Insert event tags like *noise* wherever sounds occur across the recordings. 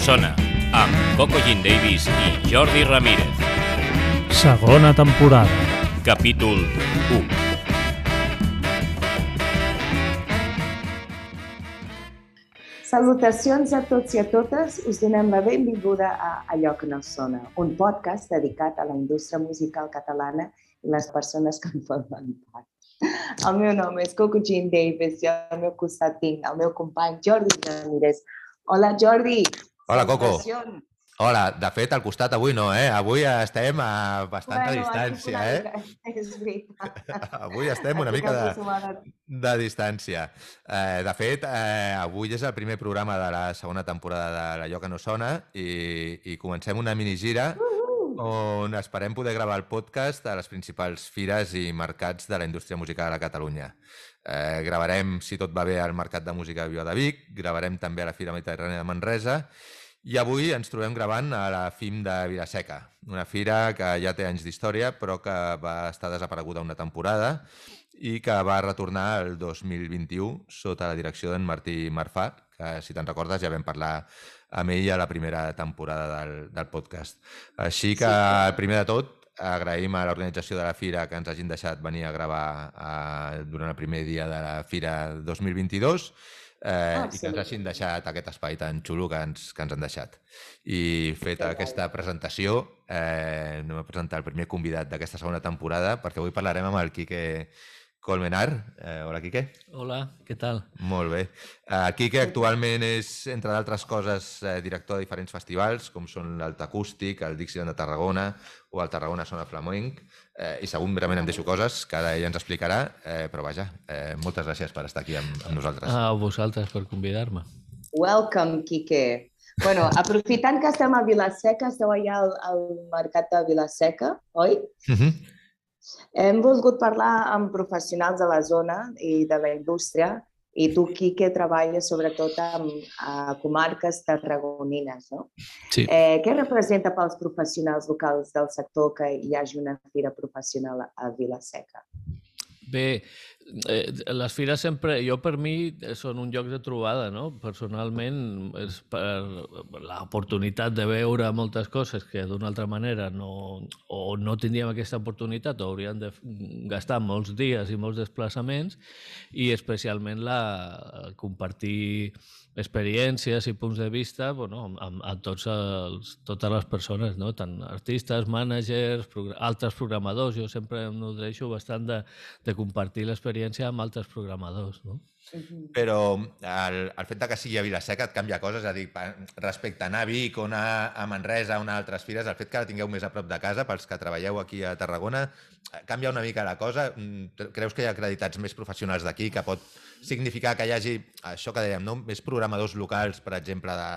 Allò que no sona, amb Coco Jean Davis i Jordi Ramírez. Segona temporada. Capítol 1. Salutacions a tots i a totes. Us donem la benvinguda a Allò que no sona, un podcast dedicat a la indústria musical catalana i les persones que en formen part. El meu nom és Coco Jean Davis i al meu costat tinc el meu company Jordi Ramírez. Hola, Jordi. Hola, Coco. Hola, de fet, al costat avui no, eh? Avui estem a bastanta Bueno, distància, aquí eh? mica, És veritat. Avui estem una mica de, de distància. Eh, de fet, eh, avui és el primer programa de la segona temporada de l'Allò que no sona i, i comencem una minigira on esperem poder gravar el podcast a les principals fires i mercats de la indústria musical a Catalunya. Eh, gravarem, si tot va bé, al Mercat de Música Viva de Vic, gravarem també a la Fira Mediterrània de Manresa i avui ens trobem gravant a la FIM de Vilaseca, una fira que ja té anys d'història però que va estar desapareguda una temporada i que va retornar el 2021 sota la direcció d'en Martí Marfà, que si te'n recordes ja vam parlar amb ell a la primera temporada del, del podcast. Així que, Sí. primer de tot, agraïm a l'organització de la fira que ens hagin deixat venir a gravar eh, durant el primer dia de la fira 2022 eh, Ah, i sí. que ens hagin deixat aquest espai tan xulo que ens, que ens han deixat. I feta Que aquesta presentació, eh, anem a presentar el primer convidat d'aquesta segona temporada, perquè avui parlarem amb el Quique Colmenar. Eh, hola, Quique. Hola, què tal? Molt bé. Uh, Quique actualment és, entre d'altres coses, eh, director de diferents festivals, com són l'Alt Acústic, el Dixieland de Tarragona o el Tarragona Sona Flamenc, eh, i segurament em deixo coses que ara ella ens explicarà, eh, però vaja, eh, moltes gràcies per estar aquí amb, amb nosaltres. A vosaltres per convidar-me. Welcome, Quique. Bueno, aprofitant que estem a Vilaseca, esteu allà al, al mercat de Vilaseca, oi? Uh -huh. Hem volgut parlar amb professionals de la zona i de la indústria i tu, Quique, treballes sobretot amb a comarques tarragonines, no? Sí. Eh, què representa pels professionals locals del sector que hi hagi una fira professional a Vilaseca? Bé, eh, les fires sempre, jo per mi, eh, són un lloc de trobada, no? Personalment, és per l'oportunitat de veure moltes coses que d'una altra manera no, o no tindríem aquesta oportunitat o hauríem de gastar molts dies i molts desplaçaments i especialment la, compartir experiències i punts de vista bueno, amb, amb, tots els, totes les persones, no? tant artistes, mànagers, progr altres programadors. Jo sempre em nodreixo bastant de, de compartir l'experiència amb altres programadors. No? Però el, el fet de que sigui a Vilaseca et canvia coses, és a dir, respecte a anar a Vic o anar a Manresa o anar a altres fires, el fet que la tingueu més a prop de casa, pels que treballeu aquí a Tarragona, eh, canvia una mica la cosa. Mm, Creus que hi ha acreditats més professionals d'aquí que pot significar que hi hagi, això que dèiem, no? més programadors locals, per exemple, de,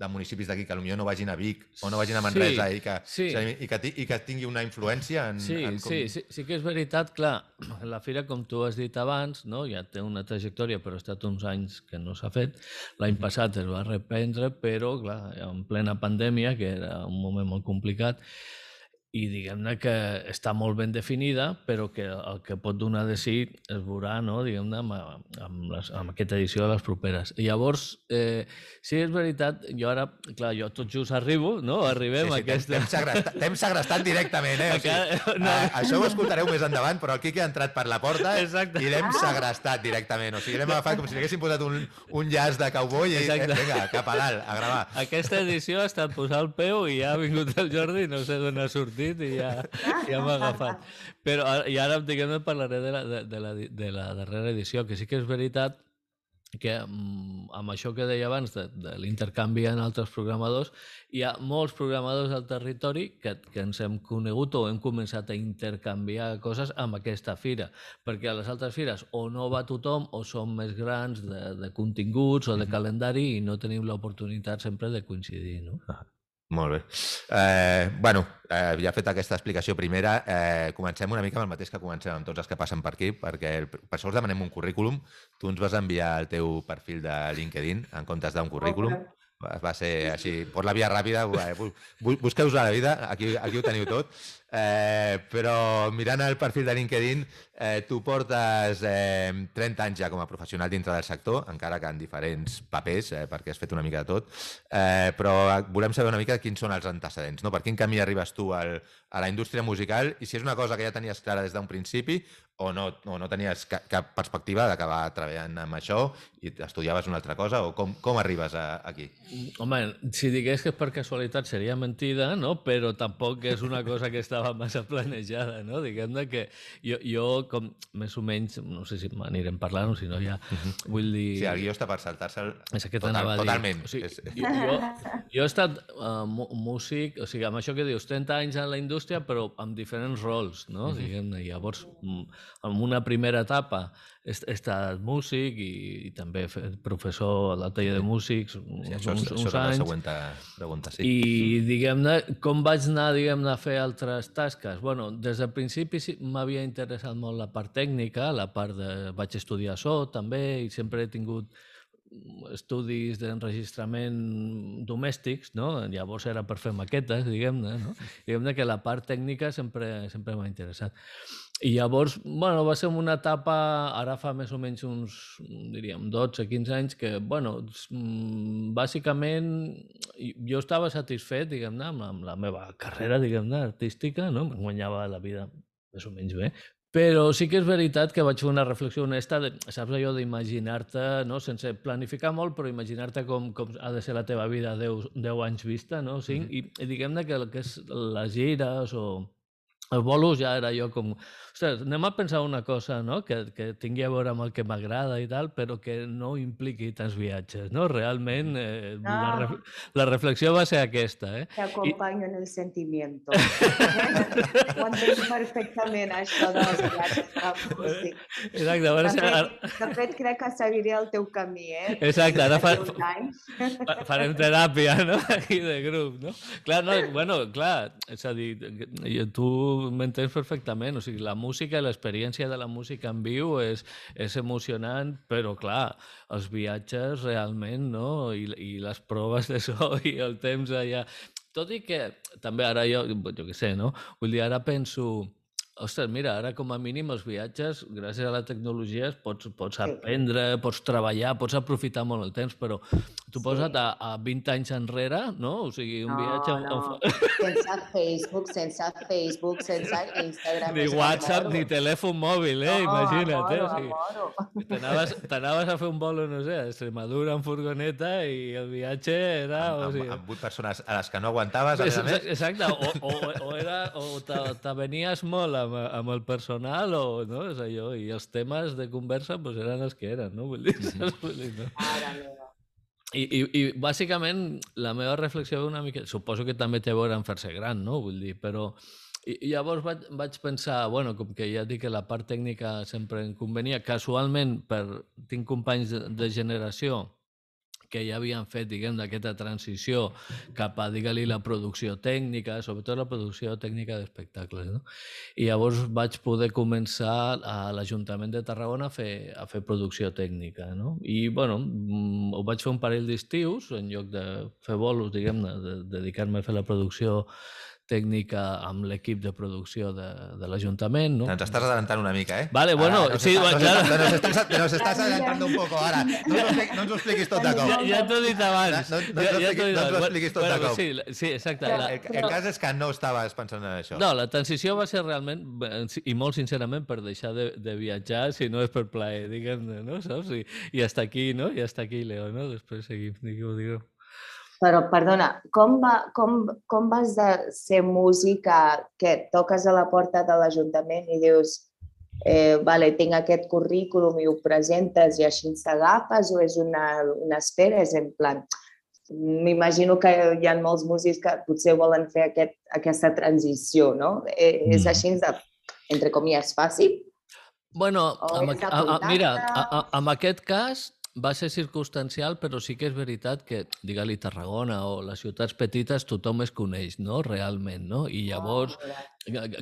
de municipis d'aquí que potser no vagin a Vic o no vagin a Manresa Sí, i, que, sí. i, que, i que tingui una influència en, Sí, en com... sí, sí, sí que és veritat, clar, la fira, com tu has dit abans, no? ja té una trajectòria, però ha estat uns anys que no s'ha fet. L'any passat es va reprendre, però, clar, en plena pandèmia, que era un moment molt complicat, i diguem-ne que està molt ben definida, però que el que pot donar de si es veurà, no? diguem-ne, amb, amb, les, amb aquesta edició de les properes. I llavors, eh, sí, és veritat, jo ara, clar, jo tot just arribo, no? Arribem Sí, a sí, t'hem- aquesta... T'hem segrestat, segrestat directament, eh? O sigui, no. eh, això ho escoltareu més endavant, però el Quique ha entrat per la porta Exacte. i l'hem segrestat directament. O sigui, l'hem agafat com si li haguéssim posat un, un llaç de cowboy i eh, vinga, cap a dalt, a gravar. Aquesta edició ha estat posar el peu i ja ha vingut el Jordi, no sé d'on ha sortit i ja, ja m'ha agafat. Però i ara, diguem-ne, parlaré de la, de, de, la, de la darrera edició, que sí que és veritat que mm, amb això que deia abans de, de l'intercanvi en altres programadors, hi ha molts programadors al territori que, que ens hem conegut o hem començat a intercanviar coses amb aquesta fira, perquè a les altres fires o no va tothom o són més grans de, de continguts o de calendari i no tenim l'oportunitat sempre de coincidir. No? Molt bé. Eh, bueno, eh, ja fet aquesta explicació primera, eh, comencem una mica amb el mateix que comencem amb tots els que passen per aquí, perquè per això us demanem un currículum. Tu ens vas enviar el teu perfil de LinkedIn en comptes d'un currículum. Va va ser així, per la via ràpida, eh, bu- bu- busqueu-vos a la vida, aquí, aquí ho teniu tot. Eh, però mirant el perfil de LinkedIn, eh, tu portes eh, 30 anys ja com a professional dintre del sector, encara que en diferents papers, eh, perquè has fet una mica de tot, eh, però volem saber una mica quins són els antecedents, no? per quin camí arribes tu al, a la indústria musical i si és una cosa que ja tenies clara des d'un principi o no, o no tenies cap, cap perspectiva d'acabar treballant amb això i estudiaves una altra cosa o com, com arribes a, aquí? Home, si digués que és per casualitat seria mentida, no? però tampoc és una cosa que estava massa planejada, no? Diguem-ne que jo, jo, com més o menys, no sé si m'anirem parlant o si no ja, -huh. vull dir... Sí, el guió està per saltar-se'l és que total, totalment. O sigui, jo, jo, jo he estat uh, músic, o sigui, amb això que dius, 30 anys en la indústria, però amb diferents rols, no? Uh -huh. Diguem-ne, llavors en una primera etapa he, he estat músic i, i també professor a l'atelier de músics sí, això, uns, uns això anys. Això la pregunta, sí. I, diguem-ne, com vaig anar diguem a fer altres tasques? Bueno, des del principi sí, m'havia interessat molt la part tècnica, la part de... vaig estudiar so també i sempre he tingut estudis d'enregistrament domèstics, no? llavors era per fer maquetes, diguem-ne, no? diguem-ne que la part tècnica sempre, sempre m'ha interessat. I llavors, bueno, va ser una etapa, ara fa més o menys uns, diríem, 12-15 anys, que, bueno, mm, bàsicament jo estava satisfet, diguem-ne, amb, amb la meva carrera, diguem-ne, artística, no? Em guanyava la vida més o menys bé, però sí que és veritat que vaig fer una reflexió honesta, de, saps allò d'imaginar-te, no? sense planificar molt, però imaginar-te com, com ha de ser la teva vida 10, 10 anys vista, no? 5, mm -hmm. i, i diguem-ne que el que és les gires o els bolos ja era jo com... Ostres, anem a pensar una cosa, no?, que, que tingui a veure amb el que m'agrada i tal, però que no impliqui tants viatges, no? Realment, eh, no. La, re la reflexió va ser aquesta, eh? Te acompanyo I... en el sentimiento. *laughs* Ho entenc perfectament, això dels viatges músic. Exacte. A veure, de, fet, de fet, crec que seguiré el teu camí, eh? Exacte, ara fa, fa, farem teràpia, no?, *laughs* aquí de grup, no? Clar, no, bueno, clar, és a dir, tu m'entens perfectament. O sigui, la música, l'experiència de la música en viu és, és emocionant, però clar, els viatges realment, no? I, i les proves de so *laughs* i el temps allà... Tot i que també ara jo, jo què sé, no? Vull dir, ara penso ostres, mira, ara com a mínim els viatges, gràcies a la tecnologia, pots, pots aprendre, pots treballar, pots aprofitar molt el temps, però tu posa't a, a 20 anys enrere, no? O sigui, un no, viatge... No. sense Facebook, sense Facebook, sense Instagram... Ni WhatsApp, ni telèfon mòbil, eh? No, Imagina't, eh? O sigui, T'anaves a fer un vol, no sé, a Extremadura en furgoneta i el viatge era... Amb, o sigui... amb, amb 8 persones a les que no aguantaves, a més a més. Exacte, o, o, o, era, o t'avenies molt amb amb, amb el personal o no? És allò, i els temes de conversa pues, eren els que eren, no? Vull dir, Vull dir no? Ara. I, i, I bàsicament la meva reflexió una mica... Suposo que també té a veure amb fer-se gran, no? Vull dir, però... I, i llavors vaig, vaig pensar, bueno, com que ja dic que la part tècnica sempre em convenia, casualment per, tinc companys de, de generació que ja havien fet, diguem, d'aquesta transició cap a, digue-li, la producció tècnica, sobretot la producció tècnica d'espectacles. No? I llavors vaig poder començar a l'Ajuntament de Tarragona a fer, a fer producció tècnica. No? I, bueno, mm, ho vaig fer un parell d'estius, en lloc de fer bolos, diguem-ne, de dedicar-me a fer la producció tècnica amb l'equip de producció de, de l'Ajuntament. ¿no? Ens estàs adelantant una mica, eh? Vale, bueno, ara, sí, está, claro. Nos, nos, estás, nos estás adelantando un poco, ara. No, no, no ens ho expliquis tot de cop. Ja, ja t'ho he dit abans. No, no, no, ja, ja no ens ho expliquis tot bueno, de cop. Sí, sí exacte. La, el, el cas és que no estaves pensant en això. No, la transició va ser realment, i molt sincerament, per deixar de, de viatjar, si no és per plaer, diguem-ne, no? Saps? I, I hasta aquí, no? I hasta aquí, Leo, no? Després seguim, digueu, digueu. Però, perdona, com, va, com, com vas de ser música que toques a la porta de l'Ajuntament i dius eh, vale, tinc aquest currículum i ho presentes i així t'agafes o és una, una espera? És en plan, m'imagino que hi ha molts músics que potser volen fer aquest, aquesta transició, no? Eh, mm. És així de, entre comies, fàcil? Bueno, amb, a, a, mira, a, a, en aquest cas va ser circumstancial, però sí que és veritat que, digue-li Tarragona o les ciutats petites, tothom es coneix, no?, realment, no? I llavors,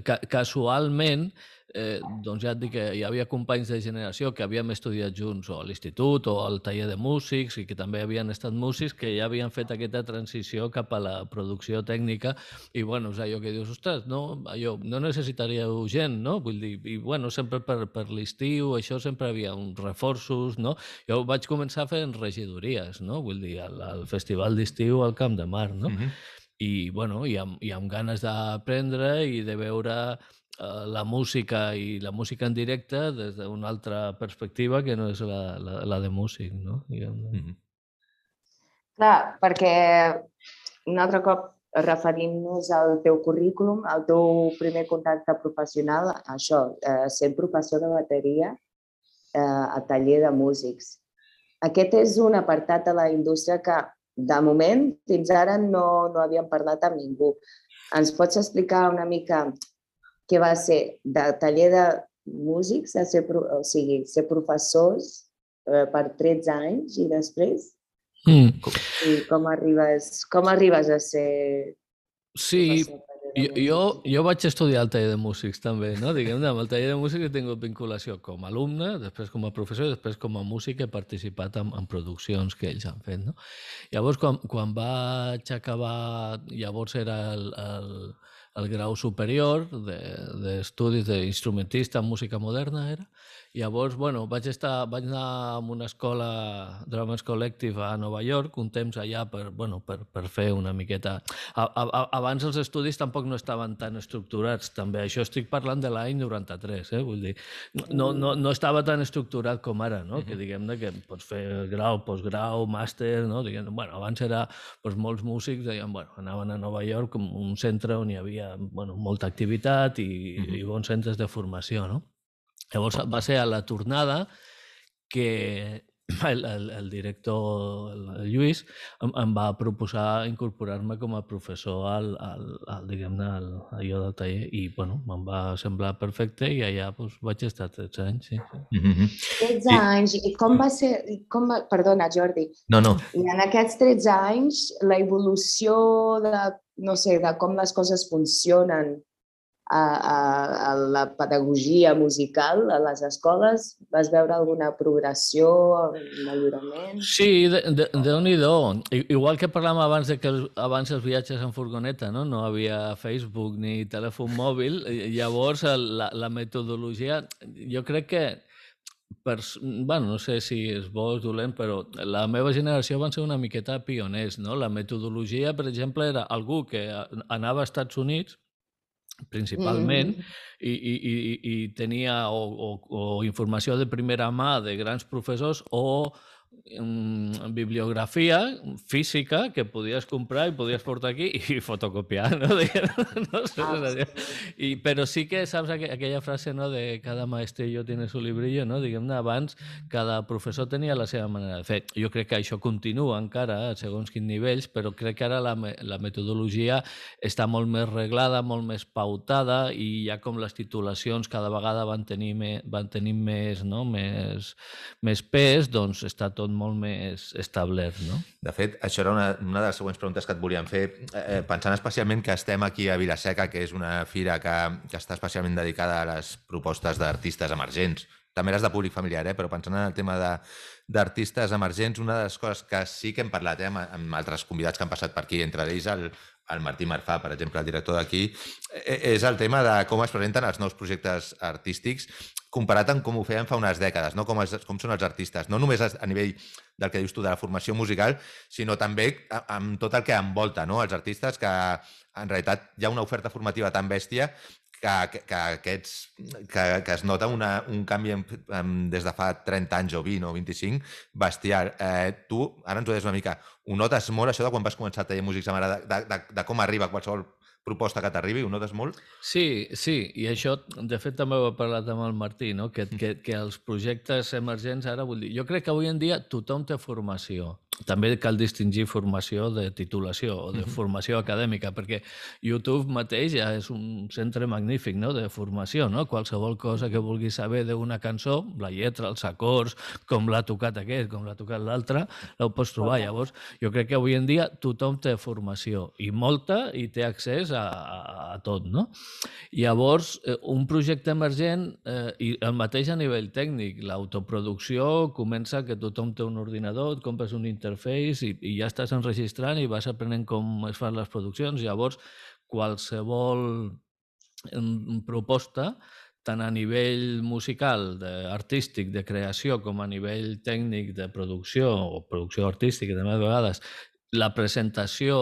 ca casualment, eh, doncs ja et dic que hi havia companys de generació que havíem estudiat junts o a l'institut o al taller de músics i que també havien estat músics que ja havien fet aquesta transició cap a la producció tècnica i bueno, és allò que dius, ostres, no, allò, no necessitaríeu gent, no? Vull dir, i bueno, sempre per, per l'estiu, això sempre havia uns reforços, no? Jo vaig començar fent regidories, no? Vull dir, al, al festival d'estiu al Camp de Mar, no? Mm -hmm. I, bueno, i amb, i amb ganes d'aprendre i de veure Eh, la música i la música en directe des d'una altra perspectiva que no és la, la, la de músic, no? Mm -hmm. Clar, perquè un altre cop referint-nos al teu currículum, al teu primer contacte professional, això, eh, sent professor de bateria eh, a taller de músics. Aquest és un apartat de la indústria que, de moment, fins ara no, no havíem parlat amb ningú. Ens pots explicar una mica que va ser de taller de músics a ser, o sigui, ser professors eh, per 13 anys i després mm. i com arribes, com arribes a ser Sí, jo, jo, jo vaig estudiar al taller de músics també, no? Diguem, amb el taller de músics he tingut vinculació com a alumne, després com a professor i després com a músic he participat en, en produccions que ells han fet, no? Llavors, quan, quan vaig acabar, llavors era el, el, el grau superior d'estudis de, d'instrumentista en música moderna, era, Llavors, bueno, vaig, estar, vaig anar a una escola, Dramas Collective a Nova York, un temps allà per, bueno, per, per fer una miqueta... A, a, abans els estudis tampoc no estaven tan estructurats, també. Això estic parlant de l'any 93, eh? Vull dir, no, no, no estava tan estructurat com ara, no? Que diguem que pots fer grau, postgrau, màster, no? Diguem, bueno, abans era, doncs, molts músics deien, bueno, anaven a Nova York com un centre on hi havia bueno, molta activitat i, uh -huh. i bons centres de formació, no? Llavors va ser a la tornada que *laughs* el, el, el director, el Lluís, em, em va proposar incorporar-me com a professor al, al, al diguem-ne, al, allò del taller i, bueno, me'n va semblar perfecte i allà doncs, vaig estar 13 anys, sí. sí. Mm -hmm. 13 I... anys. I com va ser... Com va... Perdona, Jordi. No, no. I en aquests 13 anys, la evolució de, no sé, de com les coses funcionen a, a, a la pedagogia musical a les escoles? Vas veure alguna progressió, millorament? Sí, de, de, de nhi do Igual que parlàvem abans de que abans els viatges en furgoneta, no? no havia Facebook ni telèfon mòbil, llavors la, la metodologia, jo crec que per, bueno, no sé si és bo o dolent, però la meva generació van ser una miqueta pioners, no? La metodologia, per exemple, era algú que anava als Estats Units principalment, mm. i, i, i, i tenia o, o, o informació de primera mà de grans professors o bibliografia física que podies comprar i podies portar aquí i fotocopiar, no? *laughs* no sé, ah, sí. I, però sí que saps aqu aquella frase no, de cada maestrillo tiene su librillo, no? diguem-ne, abans cada professor tenia la seva manera de fer. Jo crec que això continua encara, segons quins nivells, però crec que ara la, la metodologia està molt més reglada, molt més pautada i ja com les titulacions cada vegada van tenir, me, van tenir més, no? més, més pes, doncs està tot molt més establert, no? De fet, això era una, una de les següents preguntes que et volíem fer, eh, eh, pensant especialment que estem aquí a Vilaseca, que és una fira que, que està especialment dedicada a les propostes d'artistes emergents. També eres de públic familiar, eh? però pensant en el tema d'artistes emergents, una de les coses que sí que hem parlat eh, amb, amb altres convidats que han passat per aquí, entre ells el, el Martí Marfà, per exemple, el director d'aquí, eh, és el tema de com es presenten els nous projectes artístics comparat amb com ho feien fa unes dècades, no? com, es, com són els artistes, no només a nivell del que dius tu de la formació musical, sinó també amb tot el que envolta no? els artistes, que en realitat hi ha una oferta formativa tan bèstia que, que, aquests, que, que es nota una, un canvi en, en, des de fa 30 anys o 20 o 25 bestial. Eh, tu, ara ens ho deies una mica, ho notes molt, això de quan vas començar a tallar músics, de, de, de, de com arriba qualsevol proposta que t'arribi, ho notes molt? Sí, sí, i això, de fet, també ho he parlat amb el Martí, no? que, que, que els projectes emergents ara, vull dir, jo crec que avui en dia tothom té formació. També cal distingir formació de titulació o de formació acadèmica, perquè YouTube mateix ja és un centre magnífic no? de formació. No? Qualsevol cosa que vulguis saber d'una cançó, la lletra, els acords, com l'ha tocat aquest, com l'ha tocat l'altre, ho pots trobar. Llavors, jo crec que avui en dia tothom té formació, i molta, i té accés a, a, a tot. No? Llavors, eh, un projecte emergent, eh, i el mateix a nivell tècnic, l'autoproducció comença que tothom té un ordinador, et compres un interface i, i ja estàs enregistrant i vas aprenent com es fan les produccions. Llavors, qualsevol proposta, tant a nivell musical, de, artístic, de creació, com a nivell tècnic de producció o producció artística, també a vegades, la presentació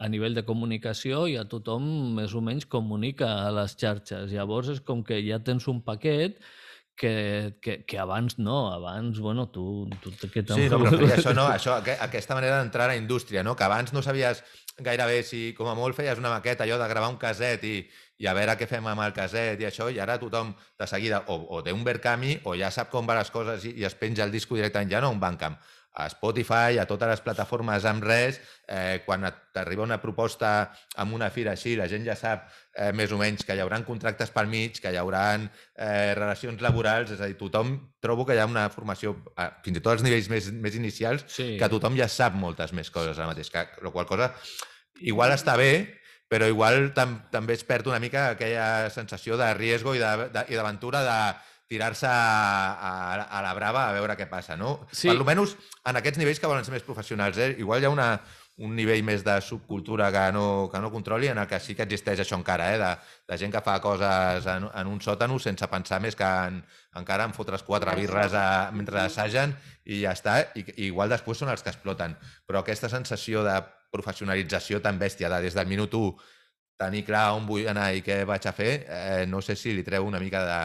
a nivell de comunicació ja tothom més o menys comunica a les xarxes. Llavors és com que ja tens un paquet que, que, que abans no, abans, bueno, tu... tu que sí, no, però això no, això, aquesta manera d'entrar a la indústria, no? que abans no sabies gairebé si, com a molt, feies una maqueta, allò de gravar un caset i, i a veure què fem amb el caset i això, i ara tothom de seguida o, o té un Verkami o ja sap com van les coses i, i es penja el disco directament, ja no un Bandcamp, a Spotify, a totes les plataformes amb res, eh, quan t'arriba una proposta amb una fira així, la gent ja sap eh, més o menys que hi haurà contractes pel mig, que hi haurà eh, relacions laborals, és a dir, tothom trobo que hi ha una formació, eh, fins i tot als nivells més, més inicials, sí. que tothom ja sap moltes més coses ara mateix, que, la qual cosa igual està bé, però igual tam també es perd una mica aquella sensació de riesgo i d'aventura de, de, tirar-se a, a, a la brava a veure què passa, no? Sí. Per almenys en aquests nivells que volen ser més professionals, eh? Igual hi ha una, un nivell més de subcultura que no, que no controli, en el que sí que existeix això encara, eh? de, de gent que fa coses en, en un sòtano sense pensar més que en, encara en fotre's quatre birres a, mentre assagen i ja està, i, i igual després són els que exploten. Però aquesta sensació de professionalització tan bèstia, de des del minut 1 tenir clar on vull anar i què vaig a fer, eh, no sé si li treu una mica de,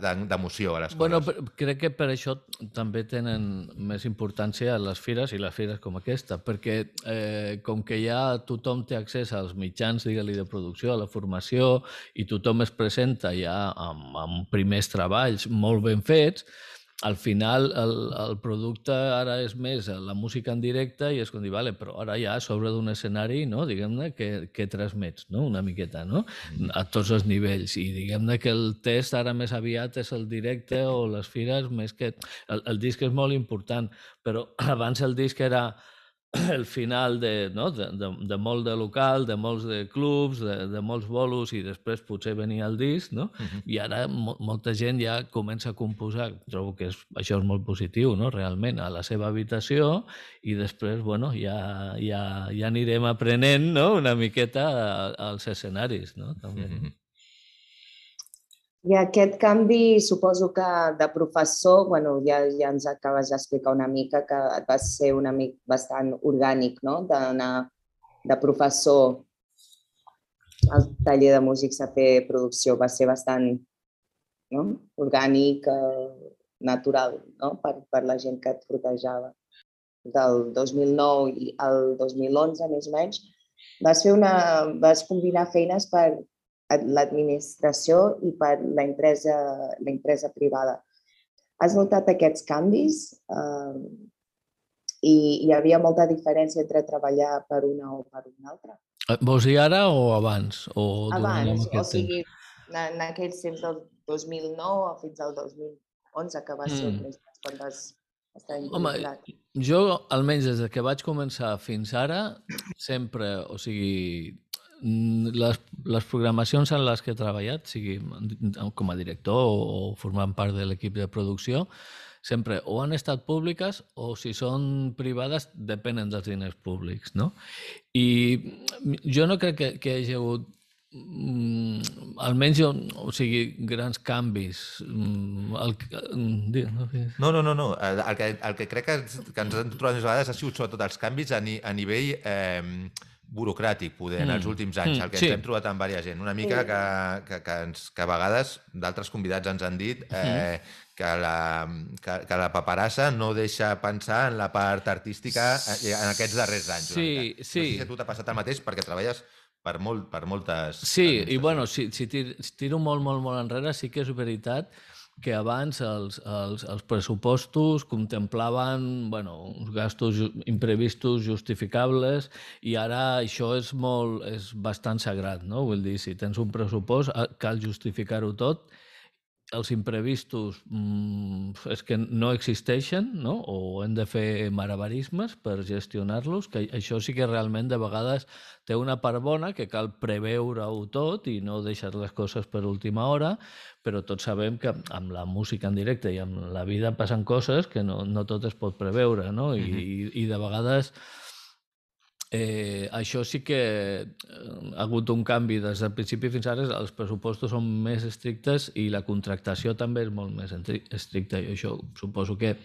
d'emoció a les coses. Bueno, crec que per això també tenen més importància les fires i les fires com aquesta, perquè eh, com que ja tothom té accés als mitjans, digue-li, de producció, a la formació, i tothom es presenta ja amb, amb primers treballs molt ben fets, al final el, el producte ara és més la música en directe i és com dir, vale, però ara ja a sobre d'un escenari, no, diguem-ne, que, que transmets, no? una miqueta, no? Mm. a tots els nivells. I diguem-ne que el test ara més aviat és el directe o les fires més que... El, el disc és molt important, però *clears throat* abans el disc era el final de, no? de, de, de molt de local, de molts de clubs, de, de molts bolos i després potser venia el disc, no? Uh -huh. I ara mo molta gent ja comença a composar, trobo que és, això és molt positiu, no? realment, a la seva habitació i després, bueno, ja, ja, ja anirem aprenent no? una miqueta als escenaris, no? També. Uh -huh. I aquest canvi, suposo que de professor, bueno, ja, ja ens acabes d'explicar una mica que et va ser una mica bastant orgànic, no?, d'anar de professor al taller de músics a fer producció. Va ser bastant no? orgànic, eh, natural, no?, per, per la gent que et protejava. Del 2009 i al 2011, més o menys, vas, fer una, vas combinar feines per l'administració i per la empresa, la empresa privada. Has notat aquests canvis? Uh, i hi havia molta diferència entre treballar per una o per una altra? Eh, vols dir ara o abans? O abans, o sigui, en, en aquells temps del 2009 fins al 2011, que va ser mm. quan vas estar. Home, jo, almenys des que vaig començar fins ara, sempre, o sigui, les, les programacions en les que he treballat, sigui com a director o formant part de l'equip de producció, sempre o han estat públiques o si són privades depenen dels diners públics. No? I jo no crec que, que hi hagi hagut mm, almenys jo, o sigui, grans canvis. Mm, el, no, no, no, no. El, que, el que crec que, que ens hem trobat més vegades ha sigut sobretot els canvis a, ni, a nivell eh, burocràtic, poder, mm. en els últims anys, mm. el que sí. ens hem trobat amb diversa gent. Una mica que, que, que, ens, que a vegades d'altres convidats ens han dit eh, mm. que, la, que, que la paperassa no deixa pensar en la part artística eh, en aquests darrers anys. Sí, sí. No sé si a tu t'ha passat el mateix perquè treballes per, molt, per moltes... Sí, i bueno, si, si, tir, si tiro molt, molt, molt enrere, sí que és veritat que abans els, els, els pressupostos contemplaven bueno, uns gastos imprevistos justificables i ara això és, molt, és bastant sagrat. No? Vull dir, si tens un pressupost cal justificar-ho tot els imprevistos mmm, és que no existeixen no? o hem de fer marabarismes per gestionar-los, que això sí que realment de vegades té una part bona que cal preveure-ho tot i no deixar les coses per última hora, però tots sabem que amb la música en directe i amb la vida passen coses que no, no tot es pot preveure no? I, mm -hmm. i, i de vegades Eh, això sí que eh, ha hagut un canvi des del principi fins ara, els pressupostos són més estrictes i la contractació també és molt més estricta i això suposo que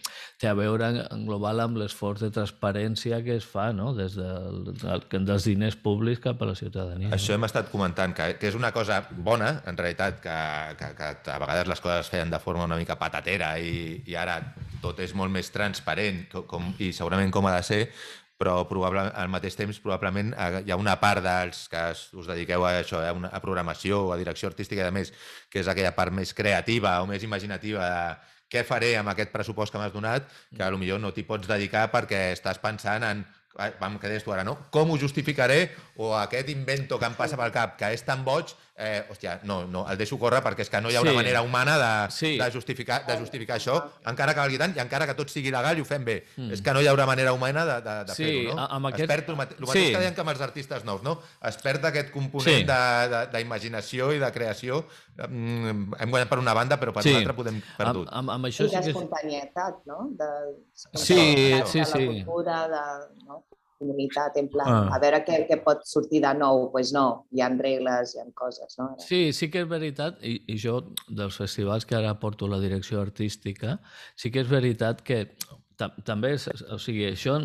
té a veure en global amb l'esforç de transparència que es fa no? des del, dels diners públics cap a la ciutadania. Això hem estat comentant, que, que és una cosa bona, en realitat, que, que, que a vegades les coses es feien de forma una mica patatera i, i ara tot és molt més transparent com, i segurament com ha de ser, però probablement, al mateix temps probablement eh, hi ha una part dels que us dediqueu a això, una, a programació o a direcció artística i a més, que és aquella part més creativa o més imaginativa de què faré amb aquest pressupost que m'has donat, que a lo millor no t'hi pots dedicar perquè estàs pensant en vam, que deies tu ara, no? Com ho justificaré? O aquest invento que em passa pel cap, que és tan boig, eh, hòstia, no, no, el deixo córrer perquè és que no hi ha una sí. manera humana de, sí. de, justificar, de justificar això, encara que valgui tant i encara que tot sigui legal i ho fem bé. Mm. És que no hi haurà manera humana de, de, de sí, fer-ho, no? Amb aquest... Es perd el, mate... el mateix sí. que deien que amb els artistes nous, no? Es perd aquest component sí. d'imaginació i de creació. Mm, hem guanyat per una banda, però per sí. l'altra podem perdut. Amb, amb, amb això I sí l'espontanietat, no? De, sí, sí, sí. De la cultura, de, no? Comunitat, en plan, ah. a veure què, què pot sortir de nou. Doncs pues no, hi ha regles, hi ha coses, no? Sí, sí que és veritat, i, i jo dels festivals que ara porto la direcció artística, sí que és veritat que també, o sigui, això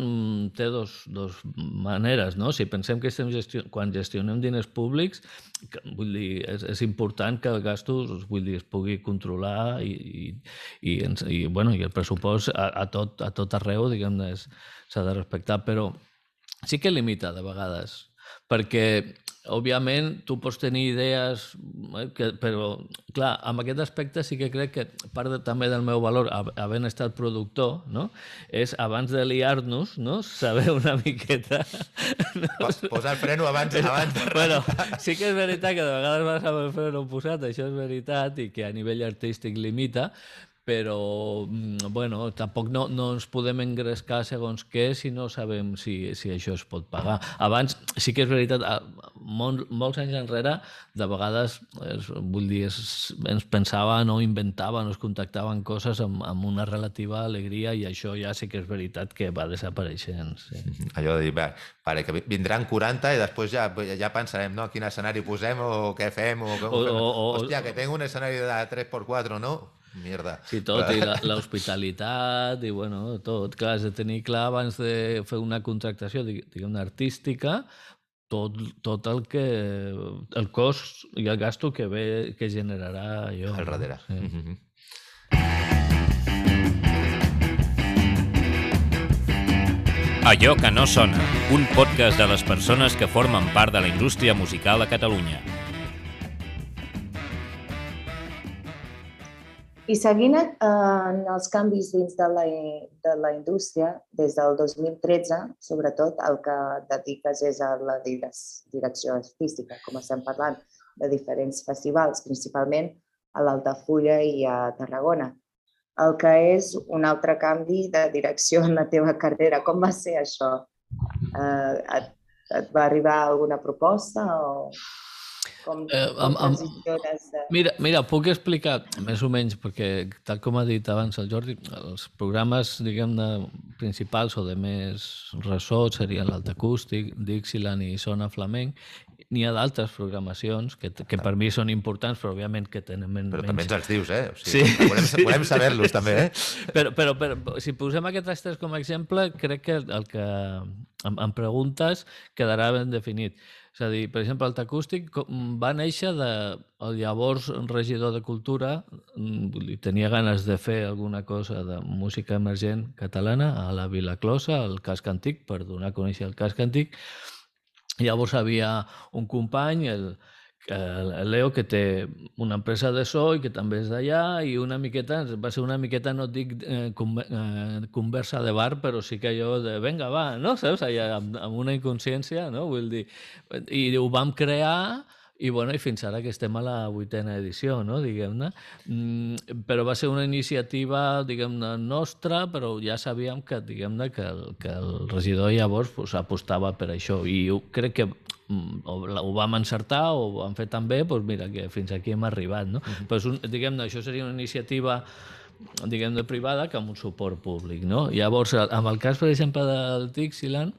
té dos, dos maneres, no? Si pensem que estem gestio quan gestionem diners públics, que, vull dir, és, és important que el gastos, vull dir, es pugui controlar i, i, i, i, bueno, i el pressupost a, a, tot, a tot arreu, diguem-ne, s'ha de respectar, però sí que limita de vegades, perquè òbviament tu pots tenir idees, eh, que, però clar, amb aquest aspecte sí que crec que part de, també del meu valor, havent estat productor, no? és abans de liar-nos, no? saber una miqueta... *laughs* No? Posar el freno abans, abans de... Bueno, sí que és veritat que de vegades vas amb el freno posat, això és veritat, i que a nivell artístic limita, però mm, bueno, tampoc no, no ens podem engrescar segons què si no sabem si, si això es pot pagar. Abans, sí que és veritat, mol, molts anys enrere, de vegades, es, vull dir, es, ens pensaven o inventaven o es contactaven coses amb, amb una relativa alegria i això ja sí que és veritat que va desapareixent. Sí. Allò de dir, bé, vale, que vindran 40 i després ja, ja pensarem no, quin escenari posem o què fem o, o, o, o hòstia, que tinc un escenari de 3x4, no? Mierda. Sí, tot, i l'hospitalitat, i bueno, tot. Clar, has de tenir clar abans de fer una contractació, diguem artística, tot, tot el que el cost i el gasto que ve que generarà allò. Al darrere. Sí. Mm -hmm. Allò que no sona, un podcast de les persones que formen part de la indústria musical a Catalunya. I seguint eh, en els canvis dins de la, de la indústria, des del 2013, sobretot, el que dediques és a la direcció artística, com estem parlant, de diferents festivals, principalment a l'Altafulla i a Tarragona. El que és un altre canvi de direcció en la teva carrera. Com va ser això? Eh, et, et va arribar alguna proposta o com, eh, com amb, de... Mira, mira, puc explicar més o menys, perquè tal com ha dit abans el Jordi, els programes, diguem-ne, principals o de més ressò serien l'Alt Acústic, Dixieland i Sona Flamenc. N'hi ha d'altres programacions que, que per mi són importants, però òbviament que tenen menys... Però també ens els dius, eh? O sigui, sí. Volem, volem saber-los, també, eh? *laughs* Però, però, però si posem aquests tres com a exemple, crec que el que em, em preguntes quedarà ben definit. És a dir, per exemple, el Tacústic va néixer de el llavors regidor de Cultura mm, tenia ganes de fer alguna cosa de música emergent catalana a la Vila Closa, al casc antic, per donar a conèixer el casc antic. Llavors havia un company, el, el Leo, que té una empresa de so i que també és d'allà, i una miqueta, va ser una miqueta, no dic eh, eh, conversa de bar, però sí que allò de, venga, va, no? Saps? Allà, amb, amb una inconsciència, no? Vull dir, i ho vam crear i, bueno, i fins ara que estem a la vuitena edició, no? diguem-ne. Mm, però va ser una iniciativa, diguem-ne, nostra, però ja sabíem que, diguem-ne, que, el, que el regidor llavors pues, apostava per això. I jo crec que mm, o, ho vam encertar o ho vam fer tan bé, doncs mira, que fins aquí hem arribat. No? Uh -huh. Però un, diguem-ne, això seria una iniciativa diguem de privada que amb un suport públic. No? Llavors, amb el cas, per exemple, del Dixieland,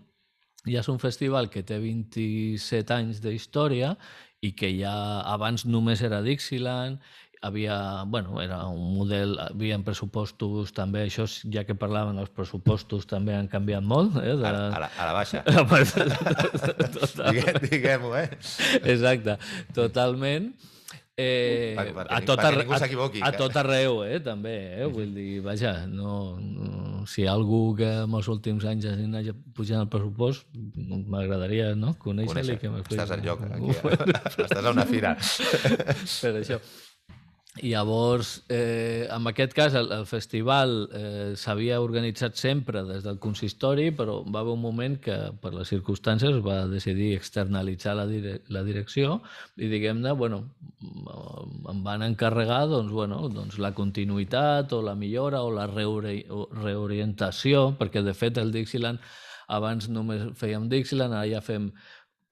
ja és un festival que té 27 anys d'història i que ja abans només era Dixieland, havia, bueno, era un model, havia pressupostos també, això ja que parlaven, els pressupostos també han canviat molt. Eh, de... a, a, la, a la baixa. Diguem-ho, eh? Exacte, totalment. Eh, per, per, a, tot arreu, a, a tot arreu, eh, també, eh? Vull dir, vaja, no, no, si hi ha algú que en els últims anys hagi pujant el pressupost, m'agradaria no? conèixer-li. Conèixer. Estàs al lloc, aquí, eh? estàs a una fira. *laughs* per això. I llavors, eh, en aquest cas, el, el festival eh, s'havia organitzat sempre des del consistori, però va haver un moment que, per les circumstàncies, va decidir externalitzar la, dire la direcció i, diguem-ne, bueno, em van encarregar doncs, bueno, doncs la continuïtat o la millora o la reori reorientació, perquè, de fet, el Dixieland abans només fèiem Dixieland, ara ja fem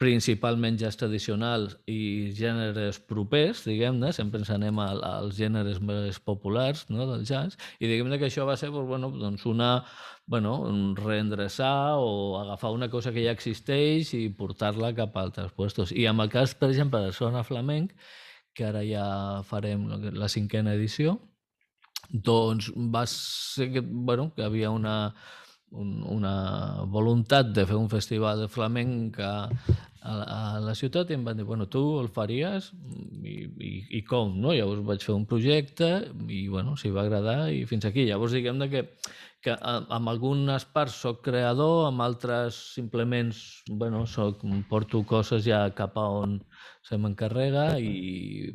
principalment jazz tradicionals i gèneres propers, diguem-ne, sempre ens anem als gèneres més populars no, del jazz, i diguem-ne que això va ser doncs, bueno, doncs una, bueno, un reendreçar o agafar una cosa que ja existeix i portar-la cap a altres puestos. I amb el cas, per exemple, de Sona Flamenc, que ara ja farem la cinquena edició, doncs va ser que, bueno, que havia una, un, una voluntat de fer un festival de flamenc a, a, a la ciutat i em van dir, bueno, tu el faries i, i, i com, no? Llavors vaig fer un projecte i, bueno, s'hi va agradar i fins aquí. Llavors, diguem que, que amb algunes parts sóc creador, amb altres simplement, bueno, soc, porto coses ja cap a on se m'encarrega i,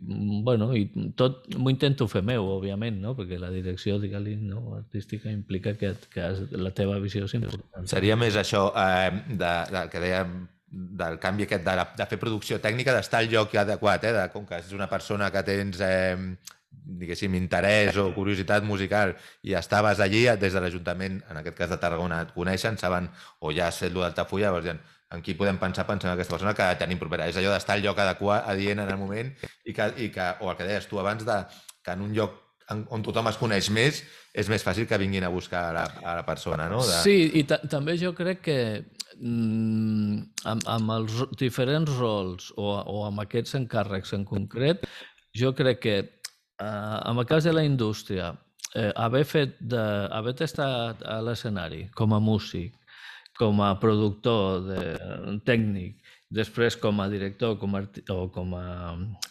bueno, i tot m'ho intento fer meu, òbviament, no? perquè la direcció digue no? artística implica que, que la teva visió és important. Seria més això eh, de, de, que dèiem del canvi aquest de, la, de fer producció tècnica, d'estar al lloc adequat, eh? de, com que és una persona que tens eh, diguéssim, interès o curiositat musical i estaves allí des de l'Ajuntament, en aquest cas de Tarragona, et coneixen, saben, o ja has fet lo d'Altafulla, llavors dient, en qui podem pensar pensant en aquesta persona que tenim propera. És allò d'estar al lloc adequat, adient en el moment, i que, i que, o el que deies tu abans, de, que en un lloc on tothom es coneix més, és més fàcil que vinguin a buscar a la, a la persona, no? De... Sí, i també jo crec que mm, amb, amb els diferents rols o, o amb aquests encàrrecs en concret, jo crec que eh, en el cas de la indústria, eh, haver fet de, haver estat a l'escenari com a músic, com a productor de, tècnic, després com a director com a, o com a,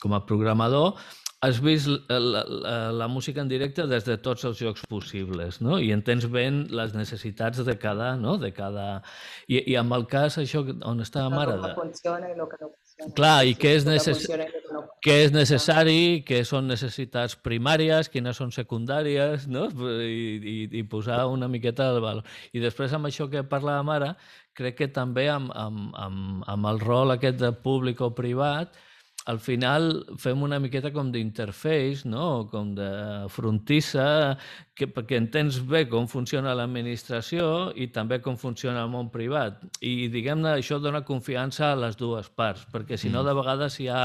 com a programador, has vist la, la, la música en directe des de tots els jocs possibles, no? I entens ben les necessitats de cada, no? De cada... I, i amb el cas, això, on està la mare... De... funciona i el que no funciona. Clar, i què és, necess... què és necessari, què són necessitats primàries, quines són secundàries, no? I, i, i posar una miqueta de valor. I després amb això que parlàvem ara, crec que també amb, amb, amb, amb el rol aquest de públic o privat, al final fem una miqueta com d'interface, no? com de frontissa, que, perquè entens bé com funciona l'administració i també com funciona el món privat. I, diguem-ne, això dona confiança a les dues parts, perquè si no, mm. de vegades hi ha,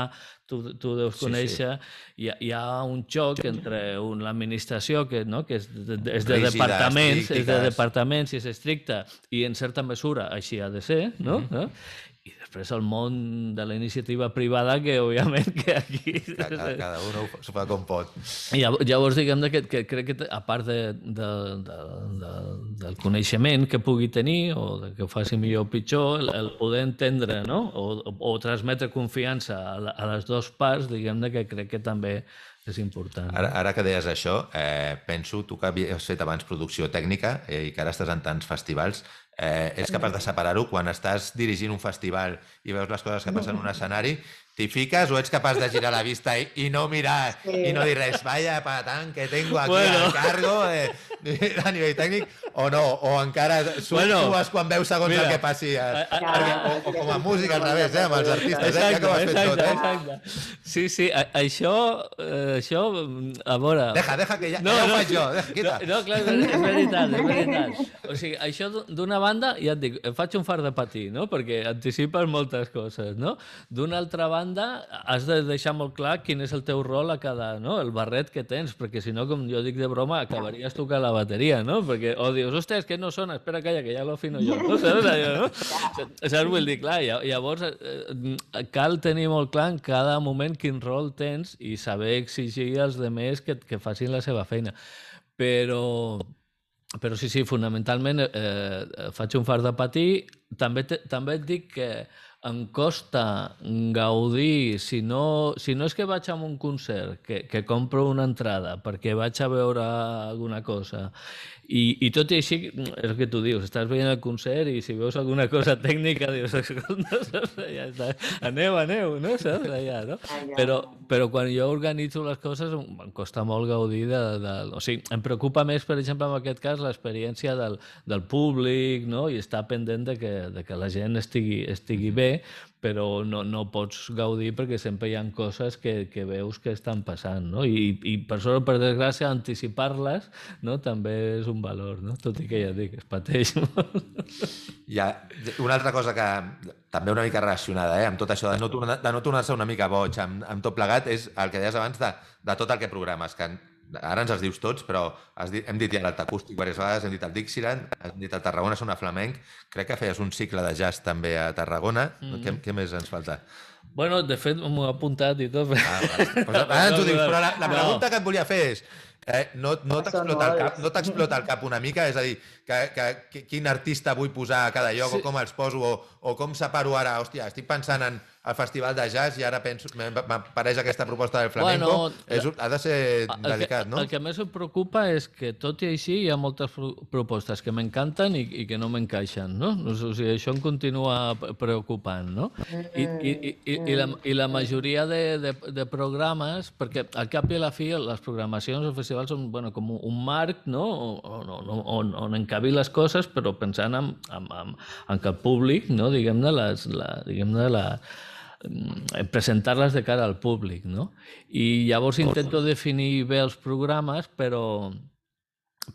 tu, tu deus conèixer, sí, sí. Hi, ha, hi ha un xoc entre un, l'administració, que, no? que és de, és de Rígides, departaments, és de departaments i és estricta, i en certa mesura així ha de ser, no? Mm -hmm. no? Després el món de la iniciativa privada que òbviament que aquí... *laughs* Cada, cada un s'ho fa com pot. I llavors diguem que, que crec que a part de, de, de, de, del coneixement que pugui tenir o de que ho faci millor o pitjor, el, el poder entendre no? o, o transmetre confiança a, la, a les dues parts, diguem que crec que també és important. Ara, ara que deies això, eh, penso, tu que havies fet abans producció tècnica eh, i que ara estàs en tants festivals, eh, ets capaç de separar-ho quan estàs dirigint un festival i veus les coses que passen en un escenari T'hi fiques o ets capaç de girar la vista i, i no mirar sí. i no dir res, vaya patán que tengo aquí bueno. al cargo de, de, *laughs* a nivell tècnic, o no, o encara sues bueno, quan veus segons mira, el que passi, a, a, a, o, o com a música al revés, eh, amb els artistes, exacte, eh, que ho has fet tot, eh? Exacte. Sí, sí, a, això, eh, això, a veure... Deja, deja, que ja, no, ja ho no, faig jo, deja, quita. No, no, clar, és veritat, és veritat. *laughs* O sigui, això d'una banda, ja et dic, faig un far de patir, no?, perquè anticipes moltes coses, no? D'una altra banda, banda, has de deixar molt clar quin és el teu rol a cada, no? el barret que tens, perquè si no, com jo dic de broma, acabaries tocant la bateria, no? Perquè, o dius, ostres, que no sona, espera, calla, que ja lo afino jo, no? *laughs* Saps allò, no? Saps? Vull dir, clar, llavors eh, cal tenir molt clar en cada moment quin rol tens i saber exigir als demés que, que facin la seva feina. Però, però sí, sí, fonamentalment eh, faig un far de patir. També, te, també et dic que em costa gaudir, si no, si no és que vaig a un concert, que, que compro una entrada perquè vaig a veure alguna cosa i, I tot i així, és el que tu dius, estàs veient el concert i si veus alguna cosa tècnica dius, escolta, saps? *laughs* Ja està. aneu, aneu, no? Saps? Allà, no? Però, però quan jo organitzo les coses em costa molt gaudir de, de... O sigui, em preocupa més, per exemple, en aquest cas, l'experiència del, del públic, no? I estar pendent de que, de que la gent estigui, estigui bé, però no, no pots gaudir perquè sempre hi ha coses que, que veus que estan passant, no? I, i per sort, per desgràcia, anticipar-les no? també és un valor, no? tot i que ja dic, es pateix molt. Ha una altra cosa que també una mica relacionada eh, amb tot això de no, tornar, de no tornar-se una mica boig amb, amb tot plegat és el que deies abans de, de tot el que programes, que ara ens els dius tots, però has dit, hem dit ja l'Alt Acústic diverses vegades, hem dit el Dixieland, hem dit el Tarragona Sona Flamenc, crec que feies un cicle de jazz també a Tarragona. Mm -hmm. què, què més ens falta? Bueno, de fet, m'ho he apuntat i tot. Ah, pues ara ens ho dius, però la, la *laughs* pregunta que et volia fer és eh, no, no t'explota el, cap, no t'explota el cap una mica? És a dir, que, que, que, quin artista vull posar a cada lloc sí. o com els poso o, o com separo ara? Hòstia, estic pensant en al Festival de Jazz i ara penso, m'apareix aquesta proposta del flamenco, bueno, és, ha de ser delicat, que, no? El que més em preocupa és que, tot i així, hi ha moltes propostes que m'encanten i, i que no m'encaixen, no? O sigui, això em continua preocupant, no? I, i, i, i, la, i la majoria de, de, de programes, perquè al cap i a la fi les programacions o festivals són bueno, com un marc, no? On, on, on, on encabi les coses, però pensant en, en, en, en que el públic, no? diguem-ne, les, la, diguem-ne, la, Mm, presentar-les de cara al públic, no? I llavors intento definir bé els programes, però,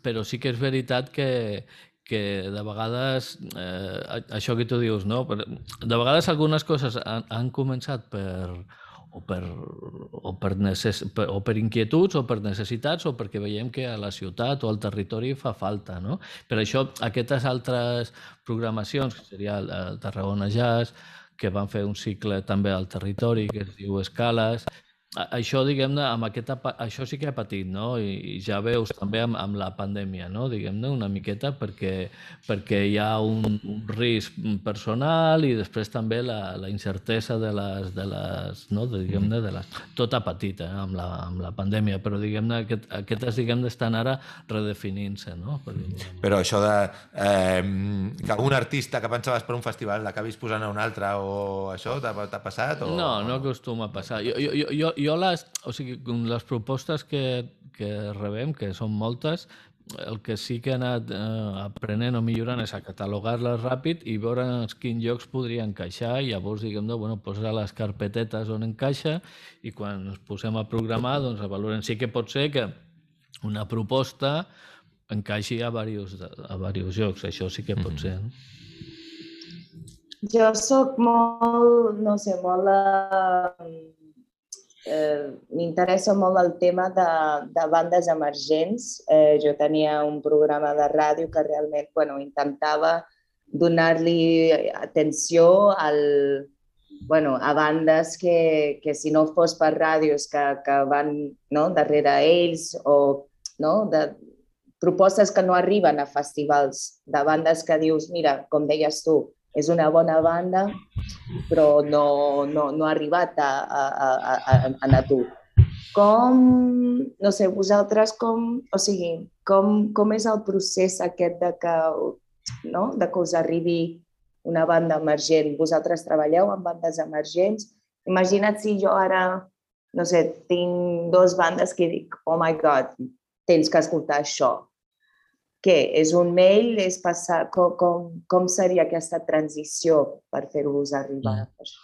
però sí que és veritat que, que de vegades, eh, això que tu dius, no? De vegades algunes coses han, han començat per, o per, o, per necess, o per inquietuds o per necessitats o perquè veiem que a la ciutat o al territori fa falta. No? Per això aquestes altres programacions, que seria el Tarragona Jazz, que van fer un cicle també al territori que es diu Escales, això, diguem-ne, amb aquesta, això sí que ha patit, no? I, ja veus també amb, amb la pandèmia, no? Diguem-ne, una miqueta, perquè, perquè hi ha un, un risc personal i després també la, la incertesa de les, de les no? diguem-ne, de les... Tot ha patit eh? amb, la, amb la pandèmia, però diguem-ne, aquest, aquestes, diguem-ne, estan ara redefinint-se, no? Perquè... Però això de eh, que un artista que pensaves per un festival l'acabis posant a un altre o això t'ha passat? O... No, no acostuma a passar. Jo, jo, jo, jo les, o sigui, les propostes que, que rebem, que són moltes, el que sí que he anat eh, aprenent o millorant és a catalogar-les ràpid i veure en quins llocs podria encaixar i llavors, diguem-ne, bueno, posar les carpetetes on encaixa i quan ens posem a programar, doncs valorem. Sí que pot ser que una proposta encaixi a diversos, a diversos llocs, això sí que pot mm -hmm. ser. No? Jo sóc molt, no sé, molt... Uh eh, m'interessa molt el tema de, de bandes emergents. Eh, jo tenia un programa de ràdio que realment bueno, intentava donar-li atenció al, bueno, a bandes que, que si no fos per ràdios que, que van no, darrere ells o no, de propostes que no arriben a festivals, de bandes que dius, mira, com deies tu, és una bona banda, però no, no, no ha arribat a, a, a, a, a tu. Com, no sé, vosaltres com, o sigui, com, com és el procés aquest de que no? de que us arribi una banda emergent. Vosaltres treballeu amb bandes emergents. Imagina't si jo ara, no sé, tinc dos bandes que dic, oh my god, tens que escoltar això. Què? És un mail? És passar... Com, com, com seria aquesta transició per fer-vos arribar mm. a aquest...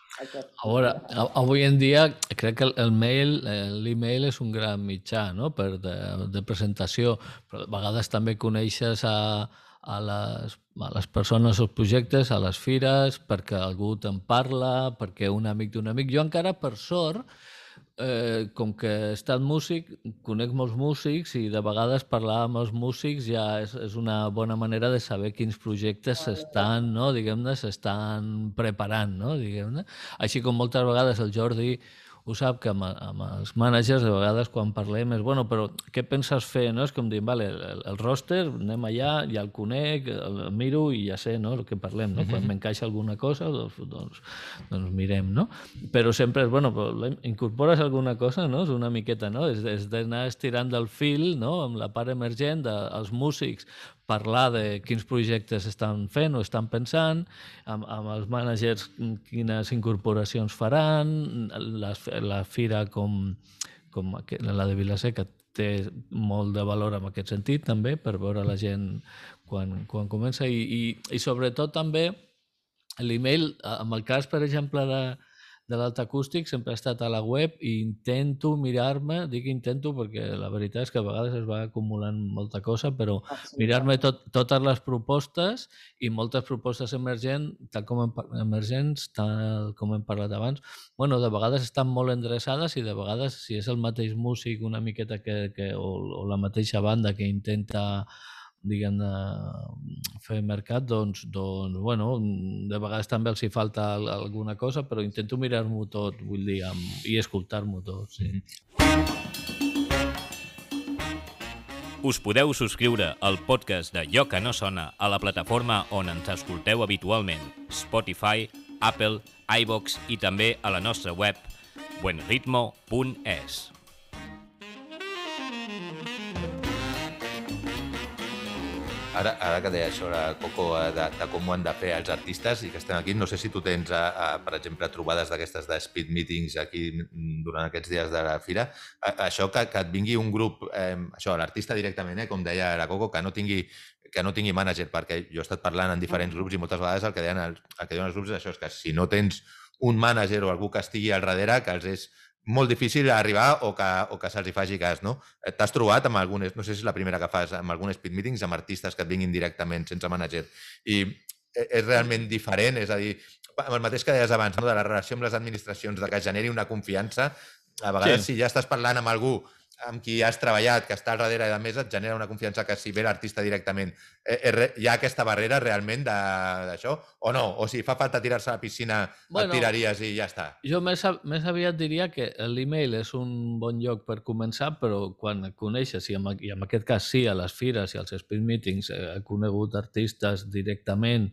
A veure, avui en dia crec que el mail, l'email és un gran mitjà no? per de, de presentació, però a vegades també coneixes a, a les, a les persones, als projectes, a les fires, perquè algú te'n parla, perquè un amic d'un amic. Jo encara, per sort, eh, com que he estat músic, conec molts músics i de vegades parlar amb els músics ja és, és una bona manera de saber quins projectes s'estan, no, diguem-ne, s'estan preparant, no, diguem-ne. Així com moltes vegades el Jordi ho sap que amb, amb els mànagers de vegades quan parlem és, bueno, però què penses fer? No? És com dir, vale, el, el roster, anem allà, ja el conec, el, el miro i ja sé no? el que parlem. No? Uh -huh. Quan m'encaixa alguna cosa, doncs, doncs, doncs mirem. No? Però sempre és, bueno, però incorpores alguna cosa, no? És una miqueta, no? És, és d'anar estirant del fil, no? Amb la part emergent dels músics, parlar de quins projectes estan fent o estan pensant, amb, amb els mànagers quines incorporacions faran, la, la fira com, com la de Vilaseca té molt de valor en aquest sentit també per veure la gent quan, quan comença. I, i, i sobretot també l'email, amb el cas per exemple de, de l'alt acústic sempre ha estat a la web i intento mirar-me, dic intento perquè la veritat és que a vegades es va acumulant molta cosa, però mirar-me tot, totes les propostes i moltes propostes emergents, tal com hem, emergents, tal com hem parlat abans, bueno, de vegades estan molt endreçades i de vegades si és el mateix músic una miqueta que, que o, o la mateixa banda que intenta diguem fer mercat, doncs, doncs, bueno, de vegades també els hi falta alguna cosa, però intento mirar-m'ho tot, vull dir, amb, i escoltar-m'ho tot, sí. Us podeu subscriure al podcast de Lloc que no sona a la plataforma on ens escolteu habitualment, Spotify, Apple, iVox i també a la nostra web buenritmo.es. Ara, ara que deia sobre Coco eh, de, de com ho han de fer els artistes i que estem aquí, no sé si tu tens, a, a, per exemple, trobades d'aquestes de speed meetings aquí durant aquests dies de la fira. A, això que, que et vingui un grup, eh, això, l'artista directament, eh, com deia la Coco, que no tingui que no tingui mànager, perquè jo he estat parlant en diferents mm. grups i moltes vegades el que deien els, el que diuen els grups és això, és que si no tens un mànager o algú que estigui al darrere, que els és molt difícil arribar o que, o que se'ls faci cas, no? T'has trobat amb algunes, no sé si és la primera que fas, amb algunes speed meetings amb artistes que et vinguin directament, sense manager, i e, és realment diferent, és a dir, el mateix que deies abans, no? de la relació amb les administracions, de que generi una confiança, a vegades sí. si ja estàs parlant amb algú amb qui has treballat, que està al darrere de més, et genera una confiança que si ve l'artista directament, eh, eh, hi ha aquesta barrera realment d'això? O no? O si fa falta tirar-se a la piscina, bueno, et tiraries i ja està? Jo més, més aviat diria que l'email és un bon lloc per començar, però quan coneixes, i en, i en aquest cas sí, a les fires i als speed meetings, eh, he conegut artistes directament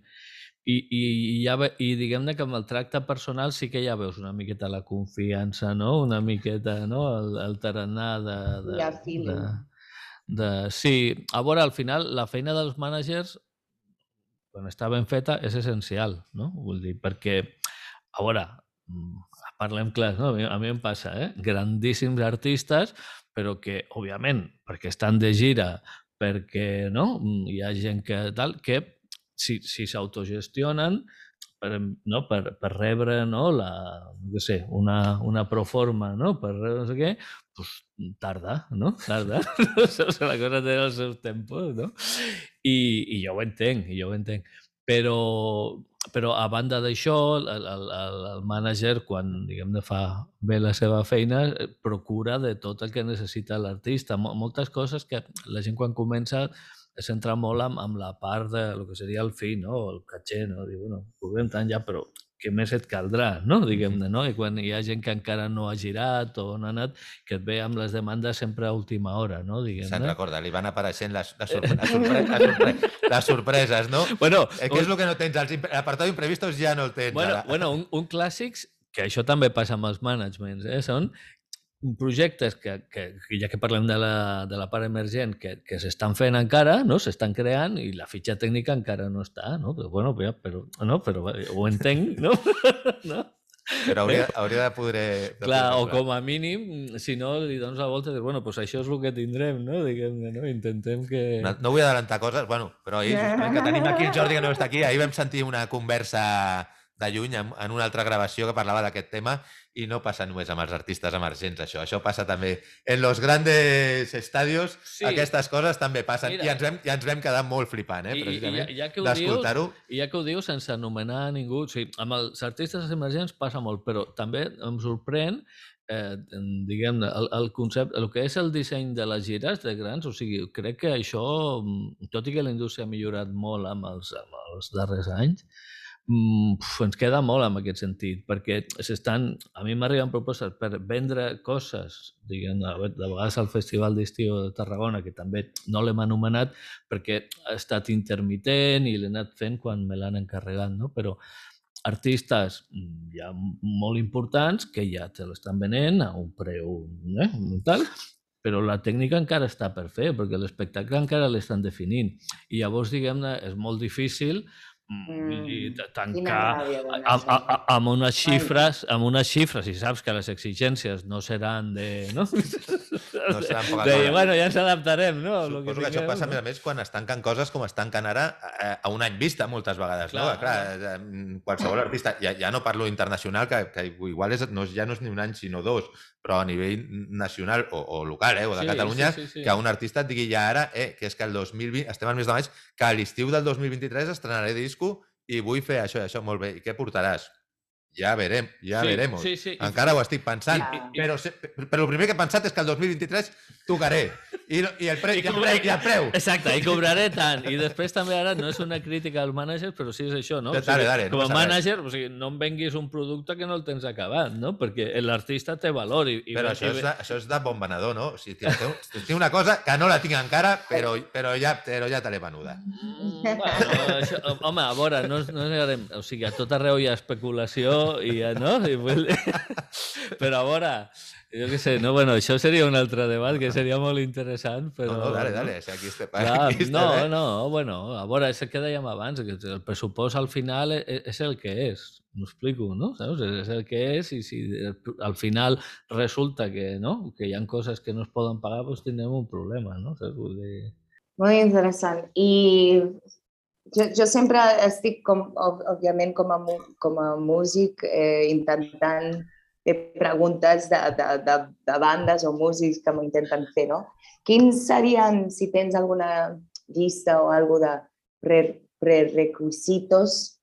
i, i, i, ja ve, i diguem-ne que amb el tracte personal sí que ja veus una miqueta la confiança, no? Una miqueta, no? El, el tarannà de... de, ja, de, de, sí, a veure, al final, la feina dels mànagers, quan està ben feta, és essencial, no? Vull dir, perquè, a veure, mm, parlem clar, no? a, mi, a mi em passa, eh? Grandíssims artistes, però que, òbviament, perquè estan de gira, perquè no? hi ha gent que tal, que si si s'autogestionen per, no? per, per rebre no? la, no sé, una, una proforma no? per no sé què, pues, tarda, no? Tarda. *laughs* la cosa té els seus tempos, no? I, I jo ho entenc, i jo ho entenc. Però, però a banda d'això, el, el, el mànager, quan diguem fa bé la seva feina, eh, procura de tot el que necessita l'artista. Moltes coses que la gent quan comença es centra molt amb, amb la part de lo que seria el fi, no? el caché, no? Diu, bueno, puguem tant ja, però què més et caldrà, no? diguem-ne, no? I quan hi ha gent que encara no ha girat o no ha anat, que et ve amb les demandes sempre a última hora, no? Diguem-ne. Se'n recorda, li van apareixent les, les, sorpre les, sorpre les, sorpre les sorpreses, no? Bueno, eh, què és el que no tens? L'apartat d'imprevistos ja no el tens. Bueno, ara. bueno un, un clàssics, que això també passa amb els managements, eh? són projectes que, que, que ja que parlem de la, de la part emergent, que, que s'estan fent encara, no? s'estan creant i la fitxa tècnica encara no està, no? Però, bueno, però, però, no? però ho entenc, no? *laughs* no? Però hauria, hauria de poder... De Clar, poder o com a mínim, si no, li dones la volta i dius, bueno, pues això és el que tindrem, no? Diguem-ne, no? Intentem que... No, no vull adelantar coses, bueno, però ahir, justament que tenim aquí el Jordi que no està aquí, ahir vam sentir una conversa de lluny en, en una altra gravació que parlava d'aquest tema i no passa només amb els artistes emergents, això. Això passa també en los grandes estadios, sí. aquestes coses també passen. Mira, I, ens vam, I ens vam quedar molt flipant, eh, precisament, i, i ja, ja d'escoltar-ho. I ja que ho dius sense anomenar ningú, o sigui, amb els artistes emergents passa molt, però també em sorprèn eh, diguem-ne, el, el concepte, el que és el disseny de les gires de grans, o sigui, crec que això, tot i que la indústria ha millorat molt amb els, amb els darrers anys, mm, ens queda molt en aquest sentit, perquè s'estan, a mi m'arriben propostes per vendre coses, diguem, de vegades al Festival d'Estiu de Tarragona, que també no l'hem anomenat perquè ha estat intermitent i l'he anat fent quan me l'han encarregat, no? però artistes mm, ja molt importants que ja te l'estan venent a un preu eh, tal, però la tècnica encara està per fer, perquè l'espectacle encara l'estan definint. I llavors, diguem-ne, és molt difícil Mm. I tancar amb, amb, unes xifres, amb unes xifres, i saps que les exigències no seran de... No, no seran poca de, bueno, ja ens adaptarem, no? Suposo que, que això passa, no? a més, quan es tanquen coses com es tanquen ara a, a un any vista, moltes vegades, clar, no? Clar, eh, qualsevol artista, ja, ja no parlo internacional, que, que igual és, no, ja no és ni un any, sinó dos, però a nivell nacional o, o local, eh, o de sí, Catalunya, sí, sí, sí. que un artista et digui ja ara eh, que és que el 2020, estem al mes de maig, que a l'estiu del 2023 estrenaré disco i vull fer això i això, molt bé. I què portaràs? Ja verem, ja sí, veremos. Sí, sí. Encara ho estic pensant, I, i, però, però el primer que he pensat és que el 2023 tocaré. I, i, el, pre, I, el, preu, i el preu. Exacte, i cobraré tant. I després també ara no és una crítica al mànager, però sí és això, no? O sigui, dale, dale, com a no mànager, o sigui, no em venguis un producte que no el tens acabat, no? Perquè l'artista té valor. I, i però això, és de, això és de bon venedor, no? O sigui, tinc, tinc una cosa que no la tinc encara, però, però ja, però ja te l'he venuda. Mm, bueno, això, home, a veure, no, no negarem, o sigui, a tot arreu hi ha especulació i, no? I, però a veure, jo què sé, no, bueno, això seria un altre debat que seria molt interessant, però... No, no, dale, dale, o sigui, aquí estem, Clar, *laughs* aquí estem, no, eh? no, bueno, a veure, és el que dèiem abans, que el pressupost al final és, és el que és, m'ho explico, no? Saps? És el que és i si al final resulta que, no? que hi ha coses que no es poden pagar, doncs tindrem un problema, no? Saps? Vull dir... Molt interessant. I jo, jo sempre estic, com, òbviament, com a, com a músic, eh, intentant fer preguntes de, de, de, de bandes o músics que m'ho intenten fer, no? Quins serien, si tens alguna llista o alguna de prerequisitos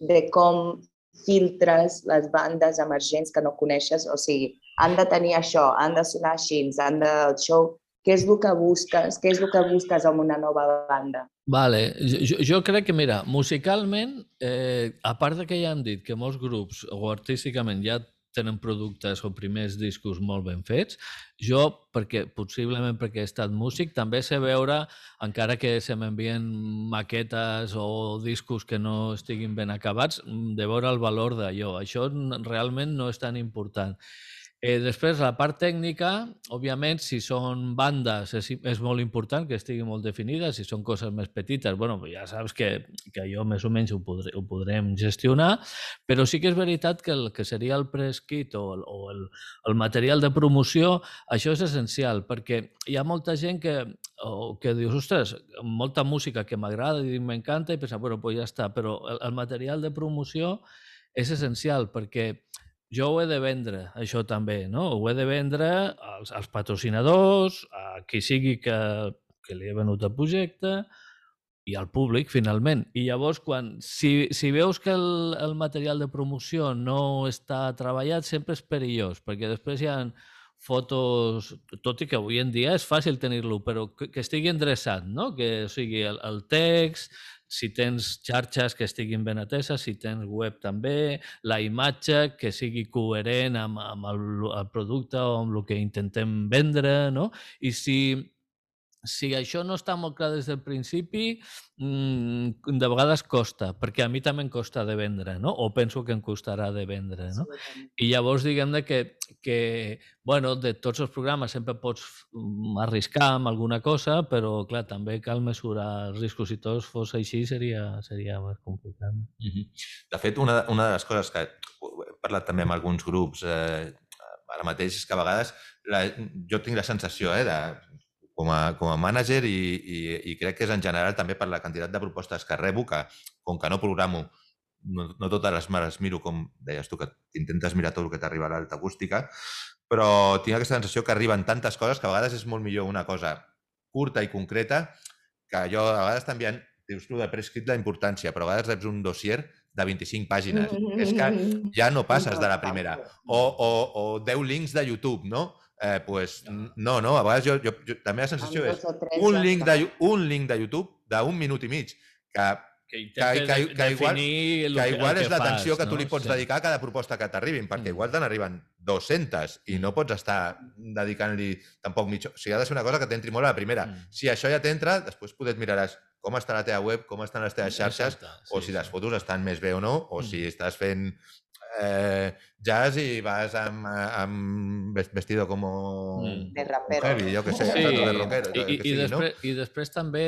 de com filtres les bandes emergents que no coneixes? O sigui, han de tenir això, han de sonar així, han de... Això, què és el que busques? Què és el que busques amb una nova banda? Vale, jo, jo crec que, mira, musicalment, eh, a part de que ja hem dit que molts grups o artísticament ja tenen productes o primers discos molt ben fets. Jo, perquè possiblement perquè he estat músic, també sé veure, encara que se m'envien maquetes o discos que no estiguin ben acabats, de veure el valor d'allò. Això realment no és tan important. Eh, després, la part tècnica, òbviament, si són bandes és, és molt important que estigui molt definida, si són coses més petites, bueno, ja saps que, que jo més o menys ho, podré, ho podrem gestionar, però sí que és veritat que el que seria el press kit o, el, o el, el material de promoció, això és essencial, perquè hi ha molta gent que, o, que dius, ostres, molta música que m'agrada i m'encanta i pensa, bueno, pues ja està, però el, el material de promoció és essencial perquè jo ho he de vendre, això també, no? Ho he de vendre als, als patrocinadors, a qui sigui que, que li he venut el projecte i al públic, finalment. I llavors, quan, si, si veus que el, el material de promoció no està treballat, sempre és perillós, perquè després hi ha fotos, tot i que avui en dia és fàcil tenir-lo, però que, que estigui endreçat, no? Que o sigui el, el text, si tens xarxes que estiguin ben ateses, si tens web també, la imatge que sigui coherent amb, amb el, el producte o amb el que intentem vendre, no? I si, si això no està molt clar des del principi, mmm, de vegades costa, perquè a mi també em costa de vendre, no? o penso que em costarà de vendre. No? I llavors diguem que, que bueno, de tots els programes sempre pots mm, arriscar amb alguna cosa, però clar, també cal mesurar els riscos. Si tots fos així seria, seria més complicat. Mm -hmm. De fet, una, una de les coses que he parlat també amb alguns grups eh, ara mateix és que a vegades la, jo tinc la sensació eh, de com a, com a mànager i, i, i crec que és en general també per la quantitat de propostes que rebo, que com que no programo, no, no totes les mares miro com deies tu, que intentes mirar tot el que t'arriba a l'alta acústica, però tinc aquesta sensació que arriben tantes coses que a vegades és molt millor una cosa curta i concreta que jo a vegades t'envien, dius tu de prescrit la importància, però a vegades reps un dossier de 25 pàgines. Mm -hmm. És que ja no passes de la primera. O, o, o 10 links de YouTube, no? Eh, pues, no, no, a vegades jo, jo, jo també la sensació és un link, de, un link de YouTube d'un minut i mig que que, que, que, que, igual, que igual és l'atenció que tu li pots sí. dedicar a cada proposta que t'arribin, perquè mm. igual te n'arriben 200 i no pots estar dedicant-li tampoc mitja... O sigui, ha de ser una cosa que t'entri molt a la primera. Mm. Si això ja t'entra, després poder miraràs com està la teva web, com estan les teves xarxes, Exacte, sí, o si sí. les fotos estan més bé o no, o mm. si estàs fent eh, jazz i vas amb, amb vestido como mm. de rapero. Heavy, jo que sé, sí. de rockero. I, i, i, després, no? I després també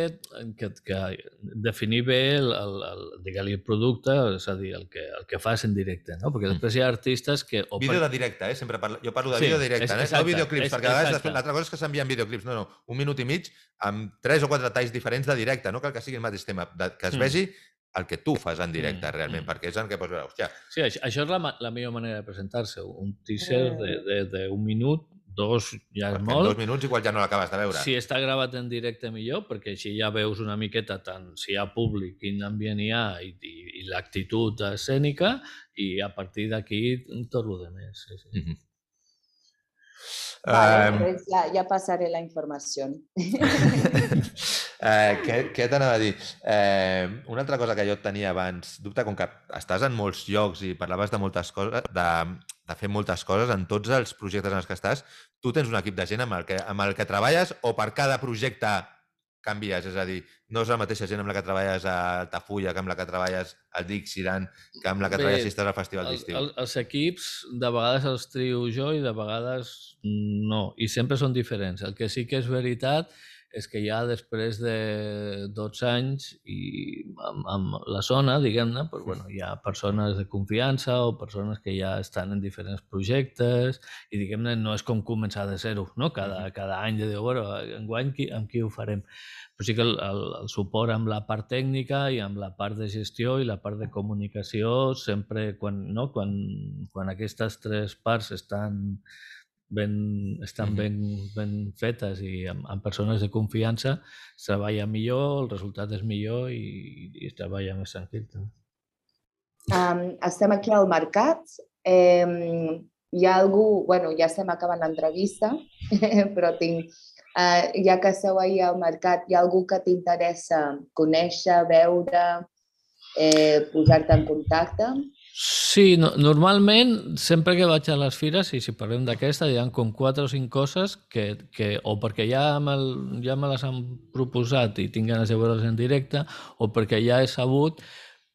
que, que definir bé el, el, el, el, el producte, és a dir, el que, el que fas en directe, no? Perquè mm. després hi ha artistes que... O vídeo de directe, eh? Sempre parlo, jo parlo de sí, vídeo directe, és, eh? no videoclips, és, perquè a vegades l'altra cosa és que s'envien videoclips, no, no, un minut i mig amb tres o quatre talls diferents de directe, no cal que sigui el mateix tema, de, que es mm. vegi el que tu fas en directe, mm, realment, mm. perquè és el que pots veure, hòstia... Sí, això, això és la, la millor manera de presentar-se, un teaser d'un minut, dos ja és perquè molt. En dos minuts igual ja no l'acabes de veure. Si està gravat en directe millor, perquè així ja veus una miqueta tant si hi ha públic, quin ambient hi ha i, i, i l'actitud escènica, i a partir d'aquí tot el de més. Sí, sí. Mm -hmm. Vale, um... pues ya, ya pasaré la información. *laughs* *laughs* eh, què què t'anava a dir? Eh, una altra cosa que jo tenia abans, dubte, com que estàs en molts llocs i parlaves de moltes coses, de, de fer moltes coses en tots els projectes en els que estàs, tu tens un equip de gent amb el que, amb el que treballes o per cada projecte canvies? És a dir, no és la mateixa gent amb la que treballes a Altafulla que amb la que treballes al Dixiran, que amb la que Bé, treballes si estàs al Festival d'Estiu. El, els equips, de vegades els trio jo i de vegades no, i sempre són diferents. El que sí que és veritat és que ja després de 12 anys i amb, amb la zona, diguem-ne, pues, bueno, hi ha persones de confiança o persones que ja estan en diferents projectes i, diguem-ne, no és com començar de zero, no? Cada, cada any de dir, bueno, enguany qui, amb qui ho farem? Però sí que el, el, el suport amb la part tècnica i amb la part de gestió i la part de comunicació, sempre quan, no? quan, quan aquestes tres parts estan ben, estan ben, ben fetes i amb, amb persones de confiança, es treballa millor, el resultat és millor i, i es treballa més tranquil. Um, estem aquí al mercat. Eh, hi ha algú... bueno, ja estem acabant l'entrevista, *laughs* però tinc... Uh, ja que esteu ahir al mercat, hi ha algú que t'interessa conèixer, veure, eh, posar-te en contacte? Sí, no, normalment, sempre que vaig a les fires, i si parlem d'aquesta, hi ha com quatre o cinc coses que, que o perquè ja, me, ja me les han proposat i tinc ganes de veure's en directe, o perquè ja he sabut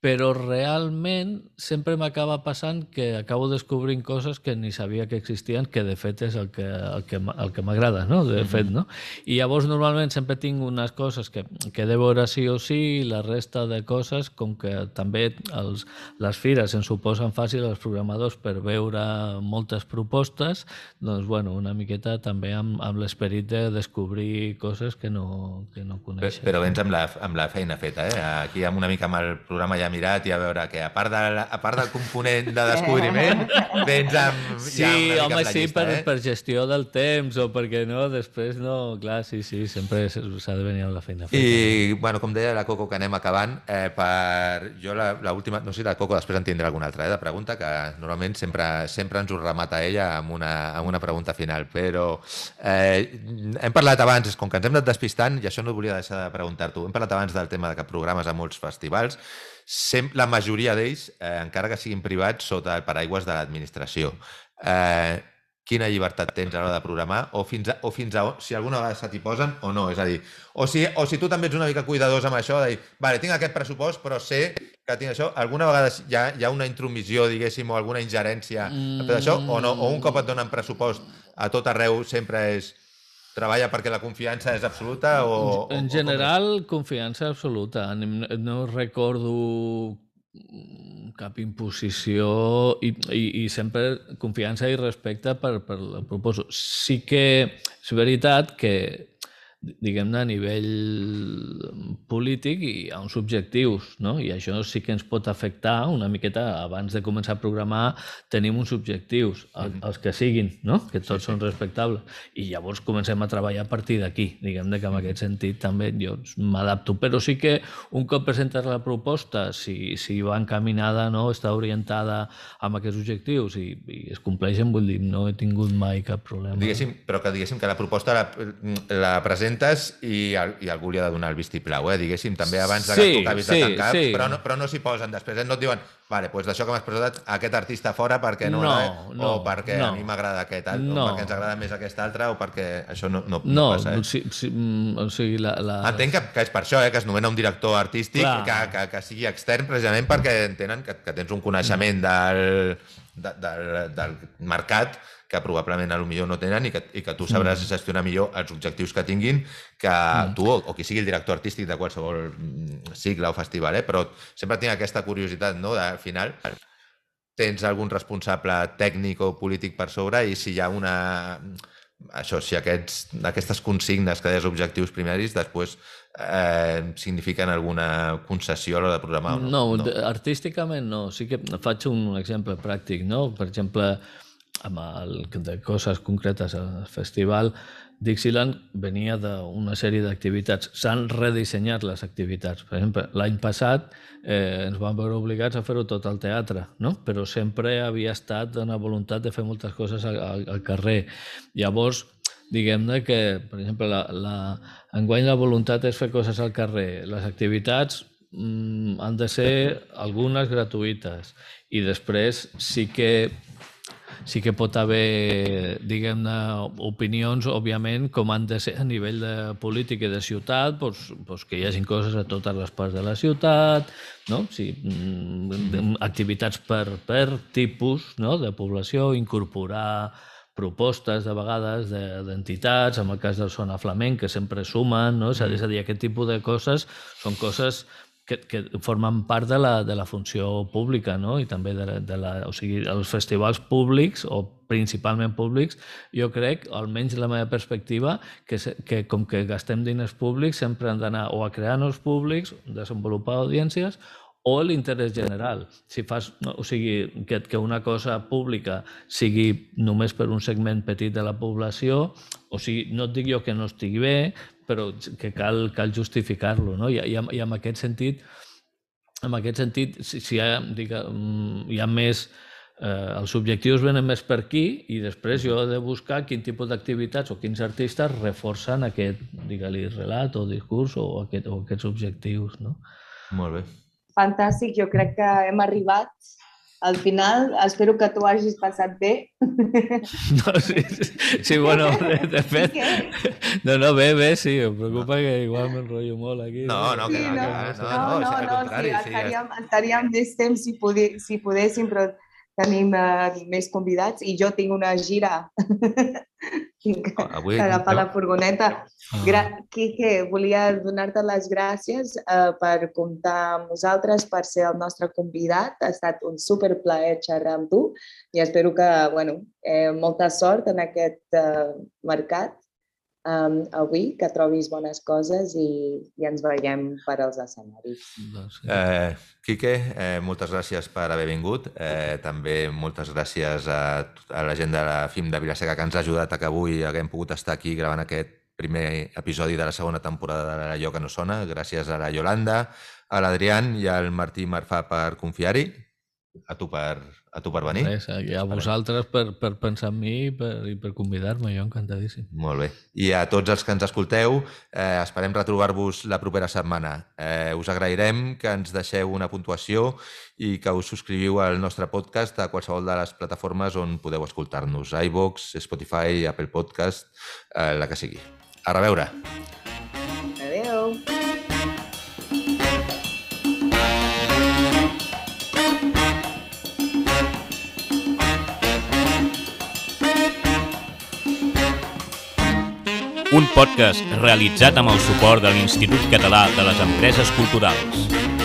però realment sempre m'acaba passant que acabo descobrint coses que ni sabia que existien, que de fet és el que, el que, el que m'agrada, no? de fet. No? I llavors normalment sempre tinc unes coses que, que de veure sí o sí i la resta de coses, com que també els, les fires ens suposen fàcil als programadors per veure moltes propostes, doncs bueno, una miqueta també amb, amb l'esperit de descobrir coses que no, que no coneixen. Però vens amb la, amb la feina feta, eh? Aquí amb una mica amb el programa ja mirat i a veure que a part, de, a part del component de descobriment vens amb, sí, ja una home, sí, llista, per, eh? per gestió del temps o perquè no, després no, clar, sí, sí, sempre s'ha de venir amb la feina feta. I, bueno, com deia la Coco, que anem acabant, eh, per jo l'última, no sé si la Coco després en tindrà alguna altra eh, de pregunta, que normalment sempre, sempre ens ho remata ella amb una, amb una pregunta final, però eh, hem parlat abans, com que ens hem anat despistant, i això no volia deixar de preguntar-t'ho, hem parlat abans del tema de que programes a molts festivals, sempre, la majoria d'ells, eh, encara que siguin privats, sota el paraigües de l'administració. Eh, quina llibertat tens a l'hora de programar o fins a, o fins a si alguna vegada se t'hi posen o no. És a dir, o si, o si tu també ets una mica cuidadós amb això, de dir, vale, tinc aquest pressupost, però sé que tinc això. Alguna vegada hi ha, hi ha una intromissió, diguéssim, o alguna ingerència mm. per això, o no? O un cop et donen pressupost a tot arreu sempre és treballa perquè la confiança és absoluta o... En general, o confiança absoluta. No recordo cap imposició i, i, i sempre confiança i respecte per, per la proposo. Sí que és veritat que diguem-ne, a nivell polític i a uns objectius, no? I això sí que ens pot afectar una miqueta, abans de començar a programar, tenim uns objectius, el, els que siguin, no? Que tots sí, sí. són respectables. I llavors comencem a treballar a partir d'aquí. Diguem-ne que en aquest sentit també jo m'adapto. Però sí que un cop presentes la proposta, si, si va encaminada, no? està orientada amb aquests objectius i, i es compleixen, vull dir, no he tingut mai cap problema. Diguéssim, però que diguéssim que la proposta la, la presenta presentes i, i algú li ha de donar el vistiplau, eh? diguéssim, també abans de que sí, tu acabis sí, de tancar, sí. però, no, però no s'hi posen després, eh? no et diuen vale, pues d'això que m'has presentat, aquest artista fora perquè no, no, eh? no o perquè no. a mi m'agrada aquest altre, no. o perquè ens agrada més aquest altre, o perquè això no, no, no, no passa. Eh? Sí, sí, mm, o sigui, la, la... Entenc que, que és per això, eh? que es nomena un director artístic que, que, que sigui extern precisament perquè entenen que, que tens un coneixement del, de, del, del mercat que probablement a lo millor no tenen i que, i que tu sabràs mm. gestionar millor els objectius que tinguin que mm. tu o, o qui sigui el director artístic de qualsevol mm, cicle o festival, eh? però sempre tinc aquesta curiositat, no?, de, al final tens algun responsable tècnic o polític per sobre i si hi ha una això, si aquests, aquestes consignes que deies objectius primaris després eh, signifiquen alguna concessió a l'hora de programar no? No, no, artísticament no. Sí que faig un exemple pràctic, no? Per exemple, amb el, de coses concretes al festival, Dixieland venia d'una sèrie d'activitats. S'han redissenyat les activitats. Per exemple, l'any passat eh, ens vam veure obligats a fer-ho tot al teatre, no? però sempre havia estat una voluntat de fer moltes coses al, al, al carrer. Llavors, diguem-ne que, per exemple, la, la, enguany la voluntat és fer coses al carrer. Les activitats mm, han de ser algunes gratuïtes i després sí que sí que pot haver, diguem-ne, opinions, òbviament, com han de ser a nivell de política i de ciutat, doncs, doncs que hi hagin coses a totes les parts de la ciutat, no? sí, mm, activitats per, per tipus no? de població, incorporar propostes de vegades d'entitats, en el cas del Sona Flamenc, que sempre sumen, no? és a dir, aquest tipus de coses són coses que, que formen part de la, de la funció pública, no? I també de, de la, o sigui, els festivals públics o principalment públics, jo crec, almenys la meva perspectiva, que, que com que gastem diners públics sempre han d'anar o a crear nous públics, desenvolupar audiències, o l'interès general. Si fas, o sigui, que, que una cosa pública sigui només per un segment petit de la població, o sigui, no et dic jo que no estigui bé, però que cal, cal justificar-lo, no? I, i, i en aquest sentit, en aquest sentit, si, si hi, ha, digue, hi ha més... Eh, els objectius venen més per aquí i després jo he de buscar quin tipus d'activitats o quins artistes reforcen aquest, digue-li, relat o discurs o, aquest, o aquests objectius, no? Molt bé fantàstic. Jo crec que hem arribat al final. Espero que tu hagis passat bé. *laughs* No, sí, sí bueno, de, de fet... *laughs* No, no, bé, bé, sí, em preocupa que igual m'enrotllo molt aquí. No, no, que sí, no, no, no, no, no, no, no, no, sí, estaríem, estaríem més temps si, poder, si podéssim, però tenim uh, més convidats i jo tinc una gira. tinc *laughs* ah, Avui, agafar la furgoneta. Ah. Gra Quique, volia donar-te les gràcies uh, per comptar amb nosaltres, per ser el nostre convidat. Ha estat un superplaer xerrar amb tu i espero que, bueno, eh, molta sort en aquest uh, mercat um, avui, que trobis bones coses i, i ens veiem per als escenaris. Doncs eh, Quique, eh, moltes gràcies per haver vingut. Eh, també moltes gràcies a, a la gent de la FIM de Vilaseca que ens ha ajudat a que avui haguem pogut estar aquí gravant aquest primer episodi de la segona temporada de Allò que no sona. Gràcies a la Yolanda, a l'Adrián i al Martí Marfà per confiar-hi. A tu per, a tu per venir. Res, i a vosaltres per, per pensar en mi i per, i per convidar-me, jo encantadíssim. Molt bé. I a tots els que ens escolteu, eh, esperem retrobar-vos la propera setmana. Eh, us agrairem que ens deixeu una puntuació i que us subscriviu al nostre podcast a qualsevol de les plataformes on podeu escoltar-nos. iVox, Spotify, Apple Podcast, eh, la que sigui. A reveure! Un podcast realitzat amb el suport de l'Institut Català de les Empreses Culturals.